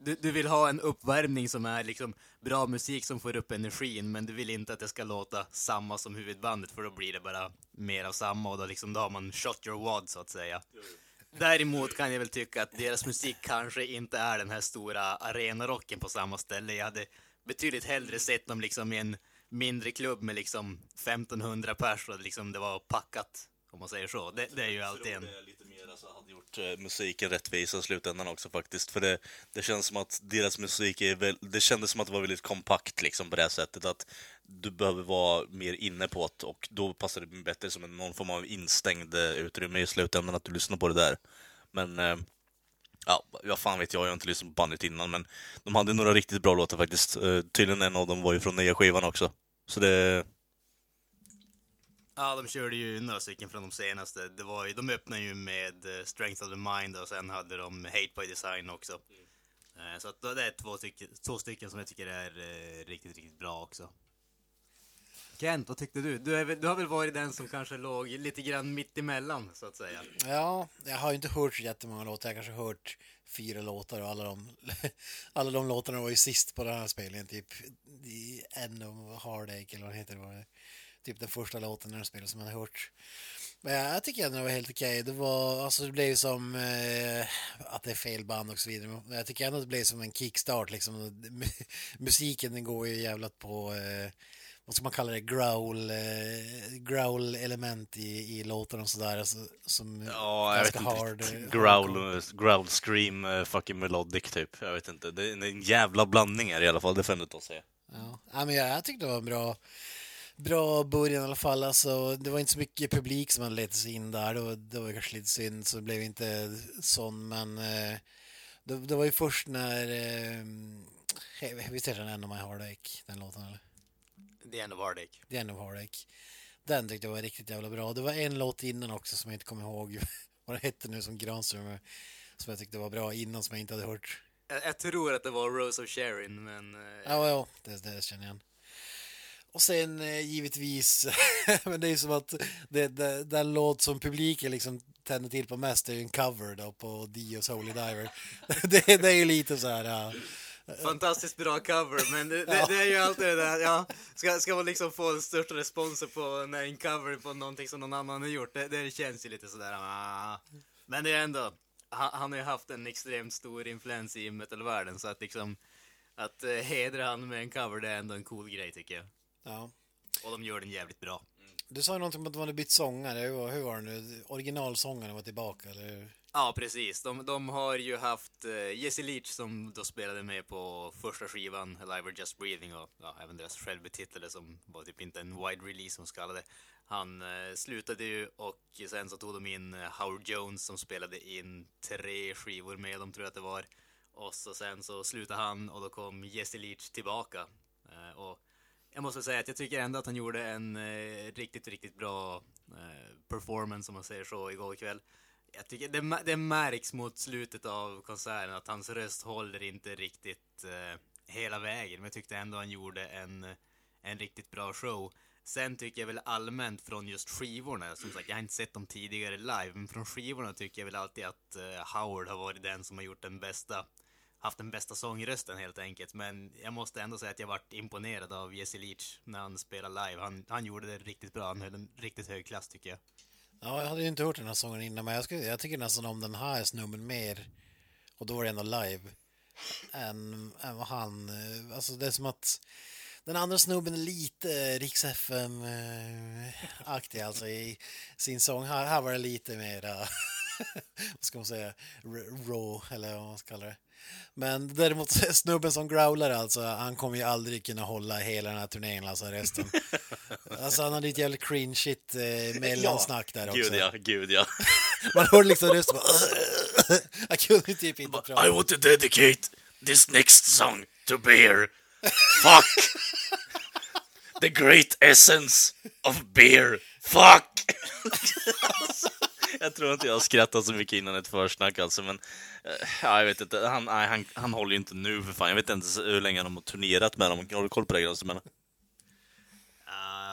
du, du vill ha en uppvärmning som är liksom bra musik som får upp energin, men du vill inte att det ska låta samma som huvudbandet, för då blir det bara mer av samma och då, liksom, då har man shot your wad så att säga. Däremot kan jag väl tycka att deras musik kanske inte är den här stora arenarocken på samma ställe. Jag hade betydligt hellre sett dem liksom i en mindre klubb med liksom 1500 pers och liksom det var packat, om man säger så. Det, det är ju alltid en alltså, hade gjort eh, musiken rättvisa i slutändan också faktiskt. För det, det känns som att deras musik är väl, det kändes som att det var väldigt kompakt liksom på det här sättet att du behöver vara mer inne på det och då passar det bättre som en, någon form av instängd eh, utrymme i slutändan att du lyssnar på det där. Men eh, Ja, vad fan vet jag, jag har inte lyssnat på bandet innan, men de hade några riktigt bra låtar faktiskt. Eh, tydligen en av dem var ju från nya skivan också. Så det, Ja, de körde ju några stycken från de senaste. Det var ju, de öppnade ju med eh, Strength of the Mind och sen hade de Hate by Design också. Eh, Så att det är två, stycken, två stycken som jag tycker är eh, riktigt, riktigt bra också. Kent, vad tyckte du? Du, är, du har väl varit den som kanske låg lite grann mitt emellan, så att säga. Ja, jag har ju inte hört så jättemånga låtar. Jag har kanske hört fyra låtar och alla de, alla de låtarna var ju sist på den här spelningen. Typ The End of Heartache eller vad det heter. Det. Typ den första låten när den spelades som man har hört. Men jag, tycker ändå det var helt okej. Det var, alltså det blev ju som eh, att det är fel band och så vidare. Men jag tycker ändå det blev som en kickstart liksom. Musiken den går ju jävlat på eh, vad ska man kalla det, growl, eh, growl element i, i låtarna och sådär. Alltså, som ja, ganska hard. eh, growl, growl scream, eh, fucking melodic typ. Jag vet inte. Det är en jävla blandning här i alla fall, det får jag inte säga. Ja, ja men jag, jag tyckte det var en bra, bra början i alla fall. Alltså, det var inte så mycket publik som hade letat sig in där. Det var, det var kanske lite synd, så det blev inte sån. Men eh, det, det var ju först när... Eh, visst heter den End of My Heartache, den låten? Eller? The End of Heartache. The End of Heartache. Den tyckte jag var riktigt jävla bra. Det var en låt innan också som jag inte kommer ihåg vad det hette nu som Granström som jag tyckte var bra innan som jag inte hade hört. Jag, jag tror att det var Rose of Sharon, men... eh, Ja, ja, det, det känner jag igen. Och sen eh, givetvis, men det är ju som att det, det, den låt som publiken liksom tänder till på mest är ju en cover då på Dios Holy Diver. det, det är ju lite så här, ja. Fantastiskt bra cover, men det, Ja. det är ju alltid det där, ja. Ska, ska man liksom få den största responsen på när en cover på någonting som någon annan har gjort, det, det känns ju lite sådär, ah. Men det är ändå, han, han har ju haft en extremt stor influens i metalvärlden, så att liksom, att eh, hedra han med en cover, det är ändå en cool grej tycker jag. Ja. Och de gör den jävligt bra. Du sa ju någonting om att de hade bytt sångare, hur, var- hur var det nu? Originalsångaren var tillbaka, eller hur? Ja, precis. De, de har ju haft uh, Jesse Leach som då spelade med på första skivan, Alive or Just Breathing, och ja, även deras självbetitlade som var typ inte en wide release som skallade. Han eh, slutade ju och sen så tog de in eh, Howard Jones som spelade in tre skivor med dem, tror jag att det var. Och så sen så slutade han och då kom Jesse Leach tillbaka. Eh, och jag måste säga att jag tycker ändå att han gjorde en eh, riktigt, riktigt bra eh, performance, om man säger så, igår kväll. Jag tycker det, det märks mot slutet av konserten att hans röst håller inte riktigt eh, hela vägen, men jag tyckte ändå han gjorde en, en riktigt bra show. Sen tycker jag väl allmänt från just skivorna, som sagt jag har inte sett dem tidigare live, men från skivorna tycker jag väl alltid att eh, Howard har varit den som har gjort den bästa haft den bästa sångrösten helt enkelt. Men jag måste ändå säga att jag varit imponerad av Jesse Leach när han spelade live. Han, han gjorde det riktigt bra. Han höll en riktigt hög klass tycker jag. Ja, jag hade ju inte hört den här sången innan, men jag, skulle, jag tycker nästan om den här snubben mer, och då var det ändå live, än, än vad han... Eh, alltså det är som att den andra snubben är lite Riks FM-aktig eh, alltså i sin sång. Här, här var det lite mer, vad ska man säga, raw, eller vad man ska kalla det. Men däremot snubben som growlar alltså, han kommer ju aldrig kunna hålla hela den här turnén, alltså resten. Alltså han hade ett jävligt cringe-igt eh, mellansnack där också. Gud ja, gud ja. Man hör liksom rösten bara... Jag kunde typ inte prata. I want to dedicate this next song to beer. Fuck! The great essence of beer. Fuck! Jag tror inte jag har skrattat så mycket innan ett försnack alltså, men eh, ja, jag vet inte. Han, nej, han, han håller ju inte nu för fan. Jag vet inte hur länge han har turnerat med dem. Har du koll på det Granström?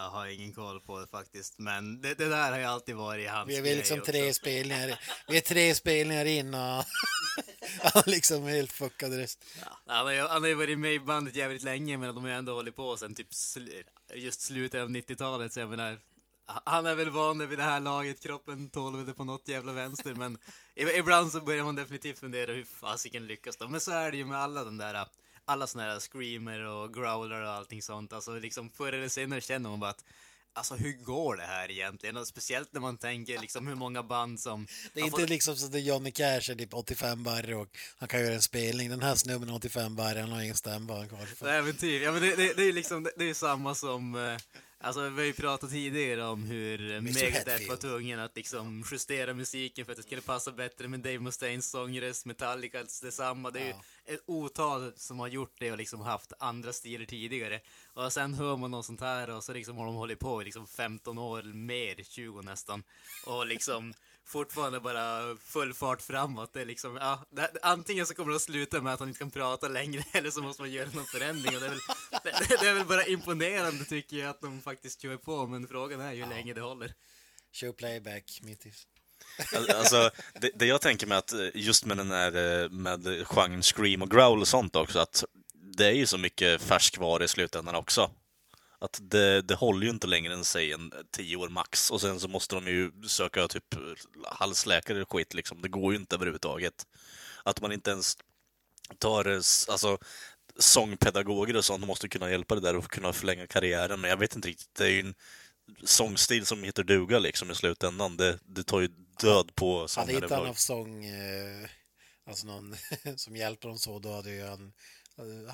Jag har ingen koll på det faktiskt. Men det, det där har ju alltid varit hans Vi är grej väl liksom också. tre spelningar, vi är tre spelningar in och han har liksom helt fuckad röst. Ja, han, har ju, han har ju varit med i bandet jävligt länge, men de har ju ändå hållit på sen typ sl just slutet av 90-talet. Så jag menar, han är väl van vid det här laget, kroppen tål det på något jävla vänster, men ibland så börjar man definitivt fundera hur fasiken lyckas de? Men så är det ju med alla de där, alla såna här screamer och growler och allting sånt. Alltså liksom förr eller senare känner man bara att Alltså hur går det här egentligen? Och speciellt när man tänker liksom hur många band som... Det är inte fått- liksom så att Johnny Cash är typ 85 barre och han kan göra en spelning. Den här snubben är 85 barre, han har ingen stämband kvar. Så äventyr. Ja men det, det, det är ju liksom, det, det är samma som, eh, alltså vi har ju pratat tidigare om hur Megadeth var tvungen att liksom justera musiken för att det skulle passa bättre med Dave Mustaines sångröst, Metallica, alltså detsamma. Det är Ja. ju ett otal som har gjort det och liksom haft andra stilar tidigare. Och sen hör man något sånt här och så liksom har de hållit på i liksom 15 år, mer 20 nästan. Och liksom fortfarande bara full fart framåt. Det är liksom, ja, det, antingen så kommer det att sluta med att han inte kan prata längre eller så måste man göra någon förändring. Och det, är väl, det, det är väl bara imponerande tycker jag att de faktiskt kör på, men frågan är ju hur länge det håller. Show playback, mitt i. Alltså, det, det jag tänker med att eh, just med den här eh, med genren scream och growl och sånt också, att det är ju så mycket färskvara i slutändan också. Att det, det håller ju inte längre än säg en tio år max och sen så måste de ju söka typ halsläkare och skit liksom. Det går ju inte överhuvudtaget. Att man inte ens tar, alltså sångpedagoger och sånt måste kunna hjälpa det där och kunna förlänga karriären. Men jag vet inte riktigt, det är ju en sångstil som heter duga liksom i slutändan. Det, det tar ju död på Hade sångare inte han haft sång, eh, alltså någon som hjälpte dem så, då hade ju han,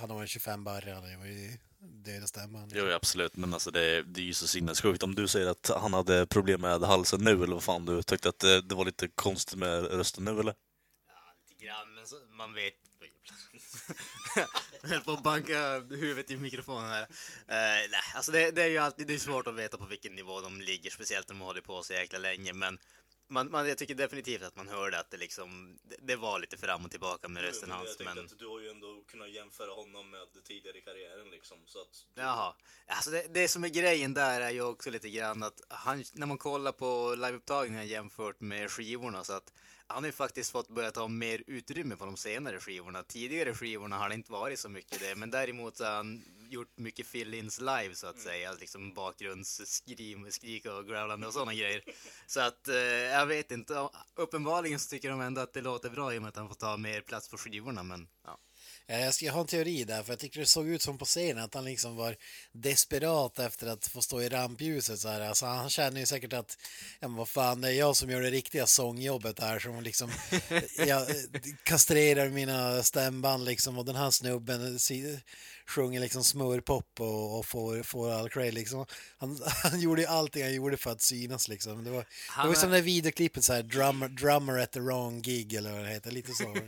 han var en 25 barre, han var ju döda stämman. Jo, absolut, men alltså det, det är ju så sinnessjukt. Om du säger att han hade problem med halsen nu, eller vad fan du tyckte att det, det var lite konstigt med rösten nu, eller? Lite grann, men så, man vet... Jag höll på att banka huvudet i mikrofonen här. Eh, nej, alltså det, det är ju alltid det är svårt att veta på vilken nivå de ligger, speciellt när de håller på så jäkla länge, men man, man, jag tycker definitivt att man hörde att det liksom, det, det var lite fram och tillbaka med rösten hans, men... du har ju ändå kunnat jämföra honom med tidigare i karriären liksom, så att... Jaha. Alltså det, det som är grejen där är ju också lite grann att han, när man kollar på liveupptagningen jämfört med skivorna så att han har ju faktiskt fått börja ta mer utrymme på de senare skivorna. Tidigare skivorna har det inte varit så mycket det, men däremot så har han gjort mycket fill-ins live så att säga, liksom bakgrundsskrim, skrik och growlande och sådana grejer. Så att eh, jag vet inte, uppenbarligen så tycker de ändå att det låter bra i och med att han får ta mer plats på skivorna, men ja. Ja, Jag ska jag har en teori där, för jag tycker det såg ut som på scenen att han liksom var desperat efter att få stå i rampljuset. Så här. Alltså, han känner ju säkert att, ja men vad fan, det är jag som gör det riktiga sångjobbet här som liksom, jag kastrerar mina stämband liksom och den här snubben sjunger liksom smörpop och, och får, får all cred liksom. Han, han gjorde ju allting han gjorde för att synas liksom. Det var, Han det var som det videoklippet så här, drummer, drummer at the wrong gig eller vad det heter, lite så.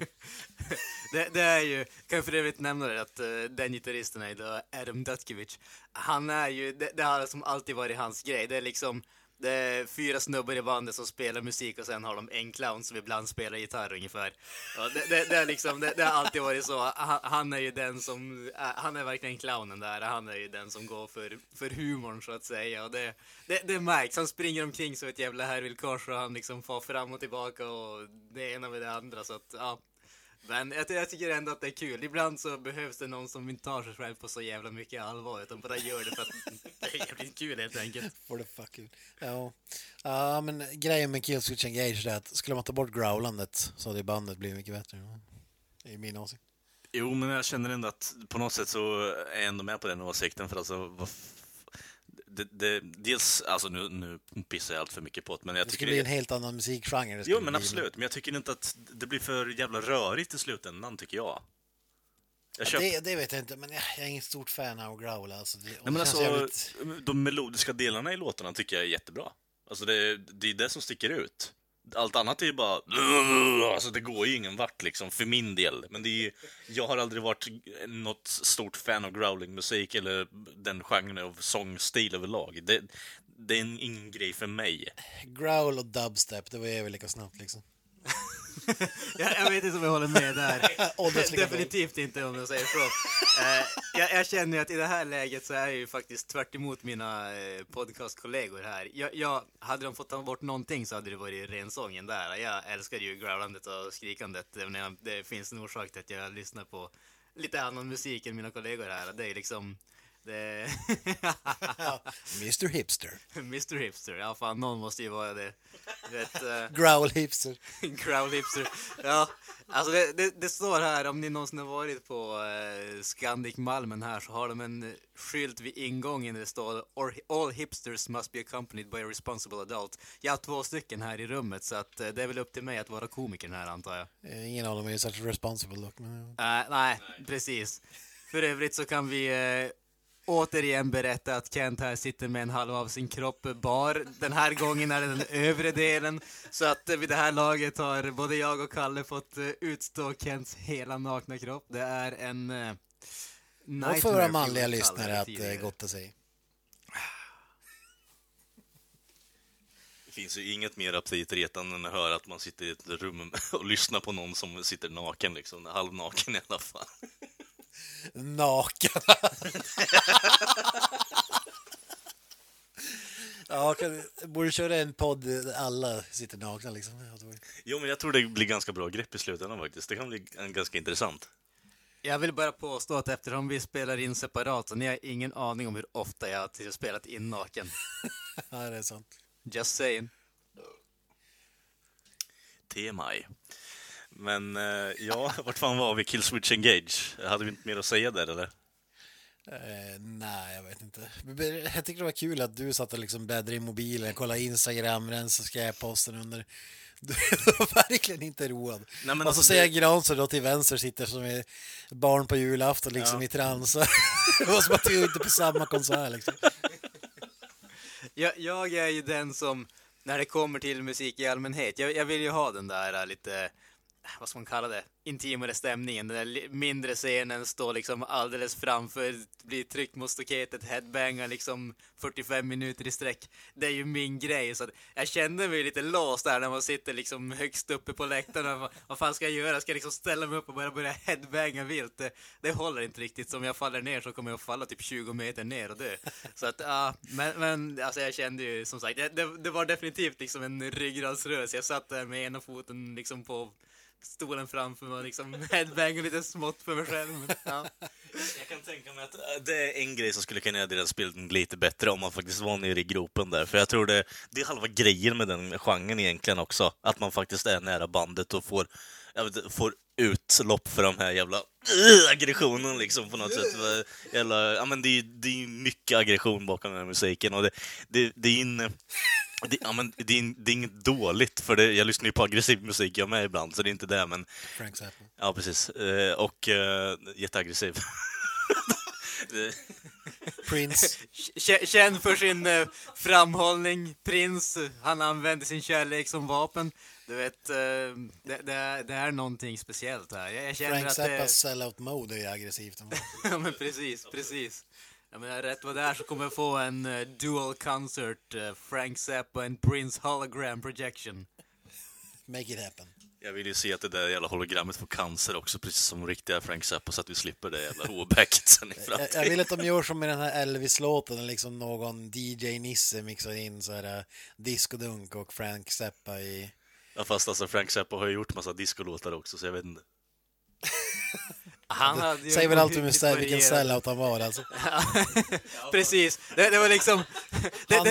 Det, det är ju, kan jag för övrigt nämna det, att eh, den gitarristen är då Adam Dutkiewicz. Han är ju, det, det har som alltid varit hans grej. Det är liksom, det är fyra snubbar i bandet som spelar musik och sen har de en clown som ibland spelar gitarr ungefär. Ja, det, det, det, är liksom, det, det har alltid varit så. Han, han är ju den som, eh, han är verkligen clownen där. Han är ju den som går för, för humorn så att säga. Och det, det, det märks. Han springer omkring som ett jävla härvillkors och han liksom far fram och tillbaka och det ena med det andra. Så att, ja. Men jag, jag tycker ändå att det är kul. Ibland så behövs det någon som inte tar sig själv på så jävla mycket allvar utan bara gör det för att det är jävligt kul helt enkelt. For the fuck ut. Ja. ja, men grejen med Killswitch Engage är att skulle man ta bort growlandet så hade bandet blivit mycket bättre. Det är min åsikt. Jo, men jag känner ändå att på något sätt så är jag ändå med på den åsikten. För alltså, det, det, dels, alltså nu, nu pissar jag allt för mycket på det, men jag Det tycker skulle bli en helt annan musikgenre. det Jo, men absolut. Men jag tycker inte att det blir för jävla rörigt i slutändan, tycker jag. Jag Ja, köper... det, det vet jag inte, men jag, jag är ingen stort fan av growl. Alltså, det, Nej, det men alltså, jävligt- de melodiska delarna i låtarna tycker jag är jättebra. Alltså det, det är det som sticker ut. Allt annat är ju bara... Alltså det går ju ingen vart liksom, för min del. Men det är ju, jag har aldrig varit något stort fan av growlingmusik eller den genren av sångstil överlag. Det, det är ingen grej för mig. Growl och dubstep, det var ju lika snabbt liksom. Jag, jag vet inte om jag håller med där. Definitivt inte om jag säger så. Eh, jag, jag känner att i det här läget så är jag ju faktiskt tvärt emot mina eh, podcastkollegor här. Jag, jag, hade de fått ta bort någonting så hade det varit rensången där. Jag älskar ju growlandet och skrikandet. Det finns en orsak till att jag lyssnar på lite annan musik än mina kollegor här. Det är liksom... Det... Mr Hipster. Mr Hipster, ja fan någon måste ju vara det. Vet, eh, Growl Hipster. Crowd hipster. Ja, alltså det, det, det står här, om ni någonsin har varit på eh, Scandic Malmen här så har de en skylt vid ingången där det står "Or- All hipsters must be accompanied by a responsible adult. Jag har två stycken här i rummet så att eh, det är väl upp till mig att vara komikern här antar jag. Ingen av dem är ju särskilt responsible dock. Men... Eh, nej, precis. För övrigt så kan vi återigen berätta att Kent här sitter med en halv av sin kropp bar. Den här gången är det den övre delen. Så att vid det här laget har både jag och Kalle fått eh, utstå Kents hela nakna kropp. Det är en... Eh, Och för nightmare, våra manliga lyssnare att eh, gotta sig. Det finns ju inget mer aptitretande än att höra att man sitter i ett rum och lyssnar på någon som sitter naken, liksom. Halvnaken i alla fall. Naken. ja, kan, borde köra en podd där alla sitter nakna liksom. Jo, men jag tror det blir ganska bra grepp i slutändan faktiskt. Det kan bli ganska intressant. Jag vill bara påstå att eftersom vi spelar in separat så ni har ingen aning om hur ofta jag har spelat in naken. Ja, det är sant. Just saying. TMI. Men eh, ja, vart fan var vi? Killswitch Engage? Hade vi inte mer att säga där eller? Eh, nej, jag vet inte. Jag tycker det var kul att du satt och liksom bläddrade i mobilen, kollade Instagram, rensade skräpposten under... Du var verkligen inte road. Nej, men och så alltså, ser det- jag Granström då till vänster sitter som är barn på julafton liksom Ja. i trans. det var som att vi var ute på samma konsert liksom. Jag, jag är ju den som, när det kommer till musik i allmänhet, jag, jag vill ju ha den där lite, äh, vad ska man kalla det, intimare stämningen. Den där mindre scenen står liksom alldeles framför, blir tryckt mot staketet, headbangar liksom 45 minuter i sträck. Det är ju min grej, så jag kände mig lite låst där när man sitter liksom högst uppe på läktaren. Vad, vad fan ska jag göra? Ska jag liksom ställa mig upp och börja, börja headbanga vilt? Det, det håller inte riktigt. Så om jag faller ner så kommer jag falla typ 20 meter ner och dö. Så att, ja, men, men alltså jag kände ju som sagt, det, det, det var definitivt liksom en ryggradsrörelse. Jag satt där med ena foten liksom på stolen framför mig och liksom headbangade lite smått för mig själv. Men, ja. Jag kan tänka mig att äh, det är en grej som skulle kunna göra deras spel lite bättre om man faktiskt var nere i gropen där. För jag tror det, det är halva grejen med den genren egentligen också. Att man faktiskt är nära bandet och får, jag vet, får utlopp för de här jävla uh, aggressionen liksom på något sätt. Jävla, ja, men det, är, det är mycket aggression bakom den här musiken och det, det, det är en... Det, ja, men det, är, det är inget dåligt, för det, jag lyssnar ju på aggressiv musik jag med ibland, så det är inte det, men Frank Zappa. Ja, precis. Eh, och eh, jätteaggressiv. Prince. Känd för sin eh, framhållning, prins, eh, han använder sin kärlek som vapen. Du vet, eh, det, det, är, det är någonting speciellt här. Jag, jag känner Frank att det... Zappas sellout mode är aggressivt. ja men precis, precis. Jag menar, rätt vad det är så kommer jag få en eh, dual concert, eh, Frank Zappa and Prince hologram projection. Make it happen. Jag vill ju se att det där jävla hologrammet får cancer också, precis som riktiga Frank Zappa, så att vi slipper det jävla åbäcket sen i Jag, framtiden. jag vill att de gör som med den här Elvis-låten, liksom någon DJ-nisse mixar in så här uh, discodunk och Frank Zappa i... Ja, fast alltså Frank Zappa har ju gjort massa discolåtar också, så jag vet inte. Han hade ju Säger väl med ohyggligt vilken sellout han var alltså. Precis, det, det var liksom... Det, det,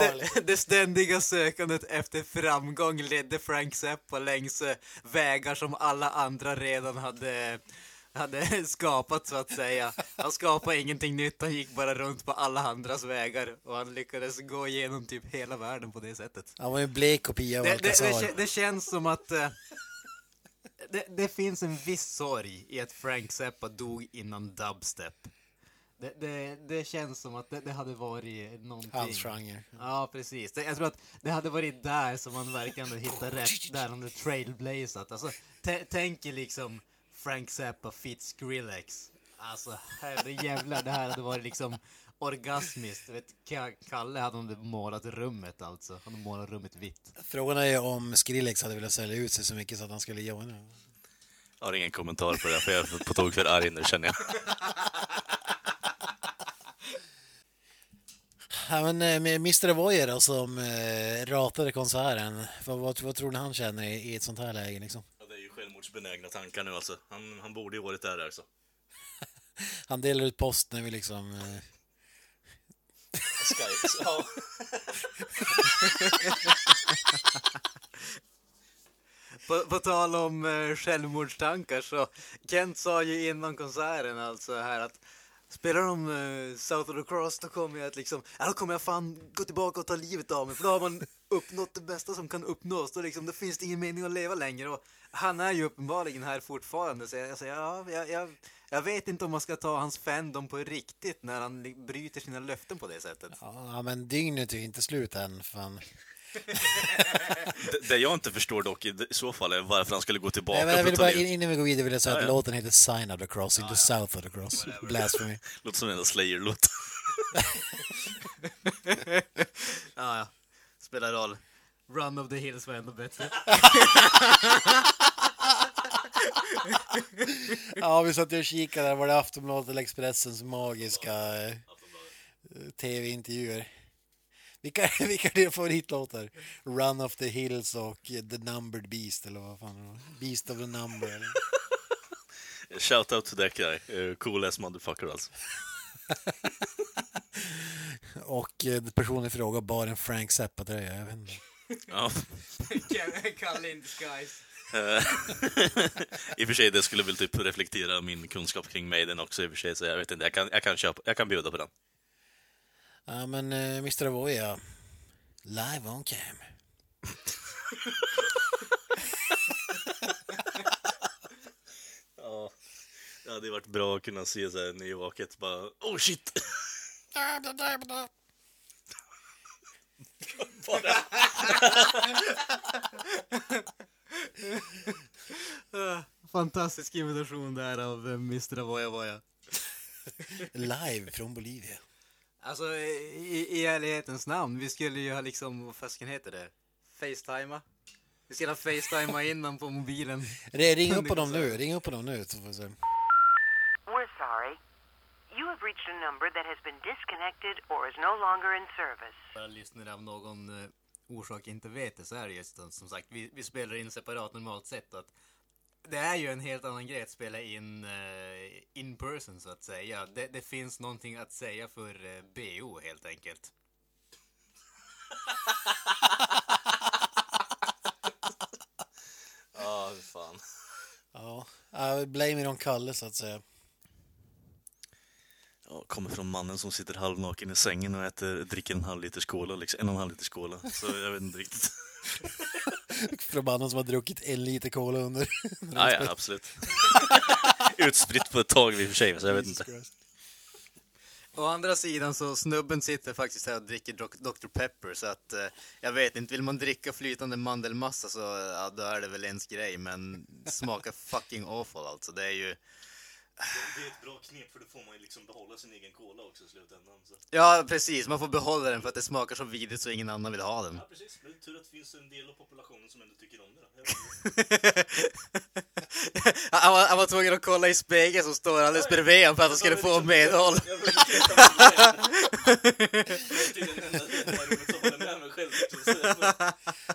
det, det, ständiga sökandet efter framgång ledde Frank Zappa längs eh, vägar som alla andra redan hade, hade skapat så att säga. Han skapade ingenting nytt, han gick bara runt på alla andras vägar och han lyckades gå igenom typ hela världen på det sättet. Han var en blek kopia av Alcazar. det känns som att eh, det, det finns en viss sorg i att Frank Zappa dog innan dubstep. Det, det, det känns som att det, hade varit någonting. Hans genre. Ja, precis. Det, jag tror att det hade varit där som man verkligen hade hittat rätt, där han hade trailblazat. Alltså, tä- tänk er liksom Frank Zappa fit Skrillex. Alltså, herre jävlar, det här hade varit liksom orgasmiskt. Vet, Ka- Kalle hade målat rummet alltså. Han hade målat rummet vitt. Frågan är om Skrillex hade velat sälja ut sig så mycket så att han skulle joina. Jag har ingen kommentar på det, för jag är på tok för arg nu känner jag. Ja, men eh, Mr. Voyer då, som eh, ratade konserten, vad, vad, vad tror ni han känner i, i ett sånt här läge liksom? Ja, det är ju självmordsbenägna tankar nu alltså. Han, han borde ju varit där alltså. Han delar ut post när vi liksom... Eh, Sky. Ja. På, på tal om eh, självmordstankar så Kent sa ju innan konserten alltså här att Spelar de uh, South of the Cross då kommer jag att liksom, ja då kommer jag fan gå tillbaka och ta livet av mig för då har man uppnått det bästa som kan uppnås. Då, liksom, då finns det ingen mening att leva längre och han är ju uppenbarligen här fortfarande så jag, jag säger ja, jag, jag, jag vet inte om man ska ta hans fandom på riktigt när han bryter sina löften på det sättet. ja, men dygnet är ju inte slut än. Fan. Det, det jag inte förstår dock i så fall är varför han skulle gå tillbaka Nej, jag vill bara, innan vi går vidare vill jag säga Ja, att ja. låten heter Sign of the Cross, inte South of the Cross. Blasphemy. Låter som en jävla Slayer-låt. Ja, ja. Spelar roll. Run of the Hills var ändå bättre. Ja, vi satt och kikade. Var det Aftonbladet eller Expressens magiska eh, tv-intervjuer? Vilka, vilka är dina favoritlåtar? Run of the Hills och The Numbered Beast eller vad fan det var? Beast of the Number eller? Shout out to that guy. Uh, cool ass motherfucker alltså. Och eh, personen i fråga bar en Frank Zappa-tröja, jag vet inte. Ja. Kalle in disguise. Eh, I och för sig, det skulle väl typ reflektera min kunskap kring Maiden också i och för sig, så jag vet inte, jag kan, jag kan, köpa, jag kan bjuda på den. Ja, men eh, Mr. Avoya, live on cam. Ja. Det hade varit bra att kunna se så här nyvaket bara, oh shit! Fantastisk imitation där av eh, Mr. Avoya Voya. Live från Bolivia. Alltså, i, i ärlighetens namn, vi skulle ju ha liksom, vad fasken heter det? Facetima? Vi skulle ha facetima innan på mobilen. Re- Ring upp på dem nu, ring upp på dem nu så får vi se. We're sorry. You have reached a number that has been disconnected or is no longer in service. Bara lyssnare av någon eh, orsak inte vet det så är det just som, som sagt, vi, vi spelar in separat normalt sett att det är ju en helt annan grej att spela in eh, in person så att säga. Det, det finns någonting att säga för eh, BO helt enkelt. Ja, fan. Ja, uh, blame it on Kalle så att säga. Ja, kommer från mannen som sitter halvnaken i sängen och äter, dricker en halv liter skåla, liksom, en och en halv liter skåla. Så jag vet inte riktigt. Från mannen som har druckit en liter cola under. Ja, ja, absolut. Utspritt på ett tag i och för sig, så jag vet inte. Å andra sidan så snubben sitter faktiskt här och dricker Dr. Dr. Pepper så att eh, jag vet inte, vill man dricka flytande mandelmassa så ja, då är det väl ens grej men smakar fucking awful alltså. Det är ju, Det är ett bra knep för då får man ju liksom behålla sin egen cola också i slutändan. Så. ja precis, man får behålla den för att det smakar så vidrigt så ingen annan vill ha den. Ja, precis. Det är tur att det finns en del av populationen som ändå tycker om det. Då. Jag han, var, han var tvungen att kolla i spegeln som står alldeles bredvid honom för att han skulle få medhåll.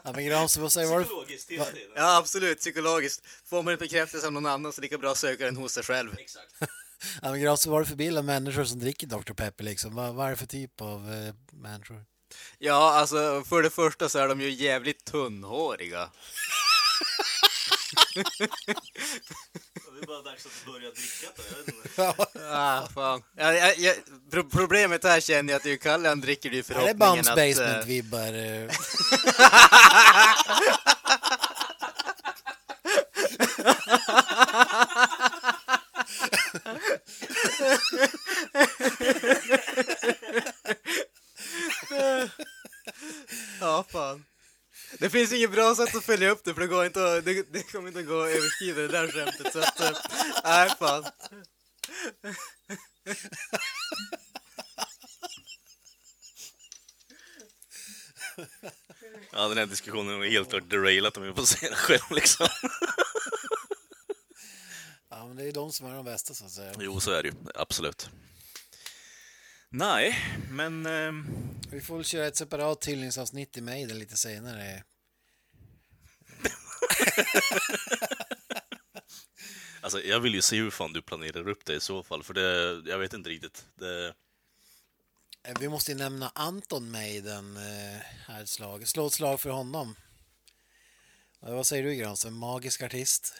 Ja, men Granström, vad säger du? Psykologiskt hela tiden. Ja, absolut, psykologiskt. Får man inte bekräftelse av någon annan så lika bra söka den hos sig själv. Exakt. Ja, men Granström, vad är det för bild av människor som dricker Dr. Pepper liksom? Vad, vad är det för typ av eh, människor? Ja, alltså för det första så är de ju jävligt tunnhåriga. Det är bara dags att börja dricka då. Jag vet inte. Ah, fan. Ja, ja, ja, pro problemet här känner jag att det är Kalle, han dricker det i Är det förhoppningen Bums att... eh, Basement-vibbar? eh? Ja, fan. Det finns inget bra sätt att följa upp det för det går inte att, det, det kommer inte att gå att överskrida det där skämtet så att, eh, nej fan. Ja, den här diskussionen är helt klart derailat om jag får säga det själv liksom. Ja, men det är de som är de bästa så att säga. Jo, så är det ju. Absolut. Nej, men... ehm, Vi får väl köra ett separat hyllningsavsnitt i Maiden lite senare. Alltså, jag vill ju se hur fan du planerar upp det i så fall, för det, jag vet inte riktigt. Det, Eh, Vi måste ju nämna Anton Maiden eh, här ett slag. Slå ett slag för honom. Vad säger du Granström? Magisk artist?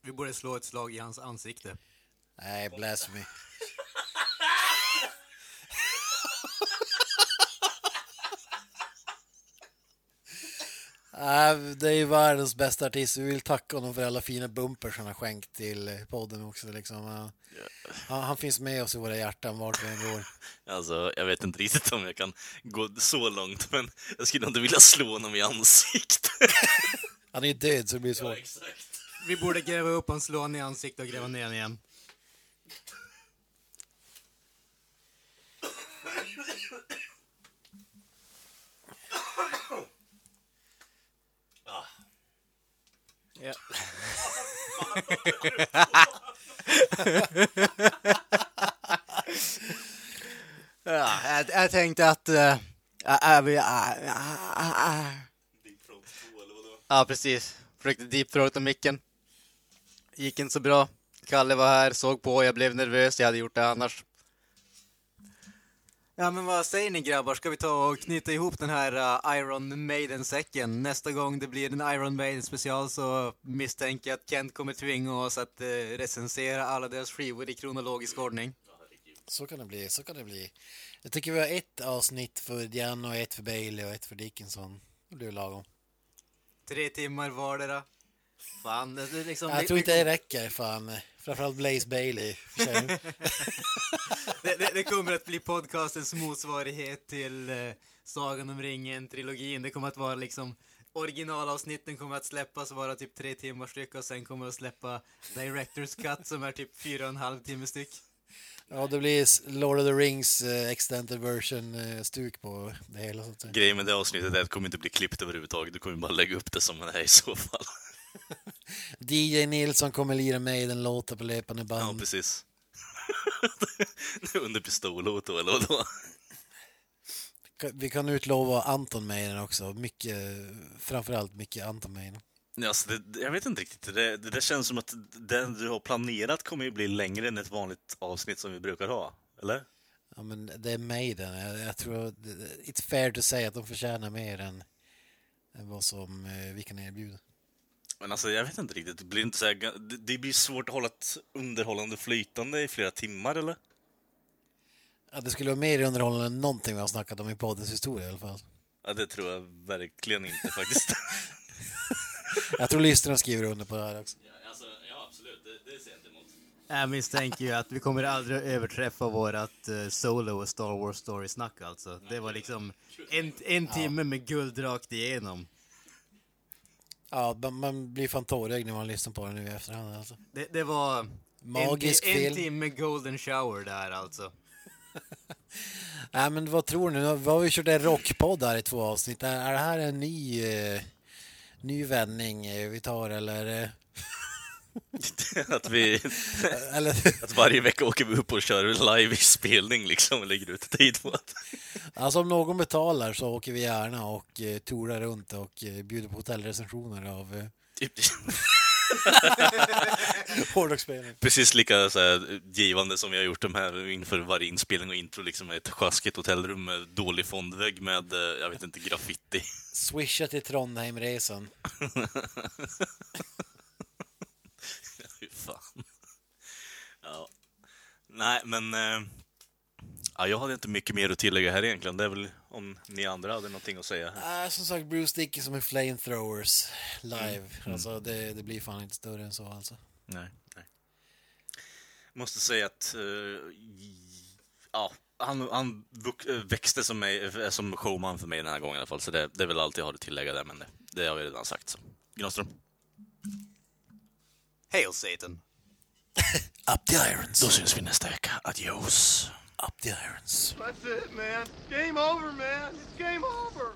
Vi borde slå ett slag i hans ansikte. Nej, blasphemy. Äh, det är ju världens bästa artist. Vi vill tacka honom för alla fina bumpers han har skänkt till eh, podden också. Liksom. Ja. Han, han finns med oss i våra hjärtan vart vi än går. alltså, jag vet inte riktigt om jag kan gå så långt, men jag skulle inte vilja slå honom i ansiktet. Han är ju död så det blir svårt. exakt. Vi borde gräva upp hans slå honom i ansiktet och gräva ner honom igen. Ja. ja, jag, jag tänkte att... Äh, äh, vi, äh, äh, äh. Ja, precis. Försökte deepthroata micken. Gick inte så bra. Kalle var här, såg på, jag blev nervös, jag hade gjort det annars. Ja, men vad säger ni grabbar? Ska vi ta och knyta ihop den här uh, Iron Maiden-säcken? Nästa gång det blir en Iron Maiden special så misstänker jag att Kent kommer tvinga oss att uh, recensera alla deras skivor i kronologisk ordning. Så kan det bli, så kan det bli. Jag tycker vi har ett avsnitt för Diana och ett för Bailey och ett för Dickinson. Det blir lagom. Tre timmar vardera. Fan, det är liksom... Jag tror inte det räcker, fan. Framförallt Blaze Bailey. det, det, det kommer att bli podcastens motsvarighet till eh, Sagan om ringen-trilogin. Det kommer att vara liksom originalavsnitten kommer att släppas vara typ tre timmar styck och sen kommer att släppa Directors Cut som är typ fyra och en halv timme styck. Ja, det blir Lord of the Rings eh, extended version eh, stuk på det hela. Så att säga. Grejen med det avsnittet är att det kommer inte bli klippt överhuvudtaget. Du kommer bara lägga upp det som det är i så fall. DJ Nilsson kommer lira med i den låten på löpande Ja, band. precis. Under pistolhot då, eller vadå? Vi kan utlova Anton den också. Mycket, framförallt mycket Anton. Ja, Alltså det, jag vet inte riktigt. Det, det, det känns som att den du har planerat kommer ju bli längre än ett vanligt avsnitt som vi brukar ha. Eller? Ja, men det är Maiden. Jag, jag tror it's fair to say att de förtjänar mer än, än vad som eh, vi kan erbjuda. Men alltså, jag vet inte riktigt. Det blir, inte så här, det, det blir svårt att hålla ett underhållande flytande i flera timmar, eller? Ja, det skulle vara mer underhållande än någonting vi har snackat om i poddens historia i alla fall. Ja, det tror jag verkligen inte faktiskt. Jag tror lyssnarna skriver under på det här också. ja, alltså, ja, absolut. Det, det ser jag inte emot. Jag misstänker ju att vi kommer aldrig överträffa vårat uh, Solo och Star Wars Story-snack alltså. Det var liksom en, en timme med guld rakt igenom. Ja, man- blir fan tårögd när man lyssnar på den nu i efterhand alltså. Det, det var Magisk en, en timme golden shower där alltså. Nej men vad tror ni? Nu har vi kört en rockpodd här i två avsnitt. Är, är det här en ny, eh, ny vändning eh, vi tar eller? att vi... Att varje vecka åker vi upp och kör live-spelning liksom och lägger ut tid på att... alltså om någon betalar så åker vi gärna och eh, tourar runt och eh, bjuder på hotellrecensioner av eh, Typ, hårdrocksspelning. precis lika så här, givande som vi har gjort de här inför varje inspelning och intro, liksom ett sjaskigt hotellrum med dålig fondvägg med, eh, jag vet inte, graffiti. Swisha till Trondheimresan. Fy fan. Ja. Nej, men... Eh, ja, jag hade inte mycket mer att tillägga här egentligen. Det är väl om ni andra hade någonting att säga. Äh, som sagt, Bruce Dickinson med Flamethrowers live. Mm. Alltså det, det blir fan inte större än så alltså. Nej, nej. Måste säga att... eh, ja, han, han eh, växte som, mig, eh, som showman för mig den här gången i alla fall. Så det, det är väl allt jag har att tillägga där, men det, det har vi redan sagt. Så. Granström? Hail Satan! Up the irons. Då syns vi nästa vecka. Adios! Up the irons. That's it, man. Game over, man. It's game over.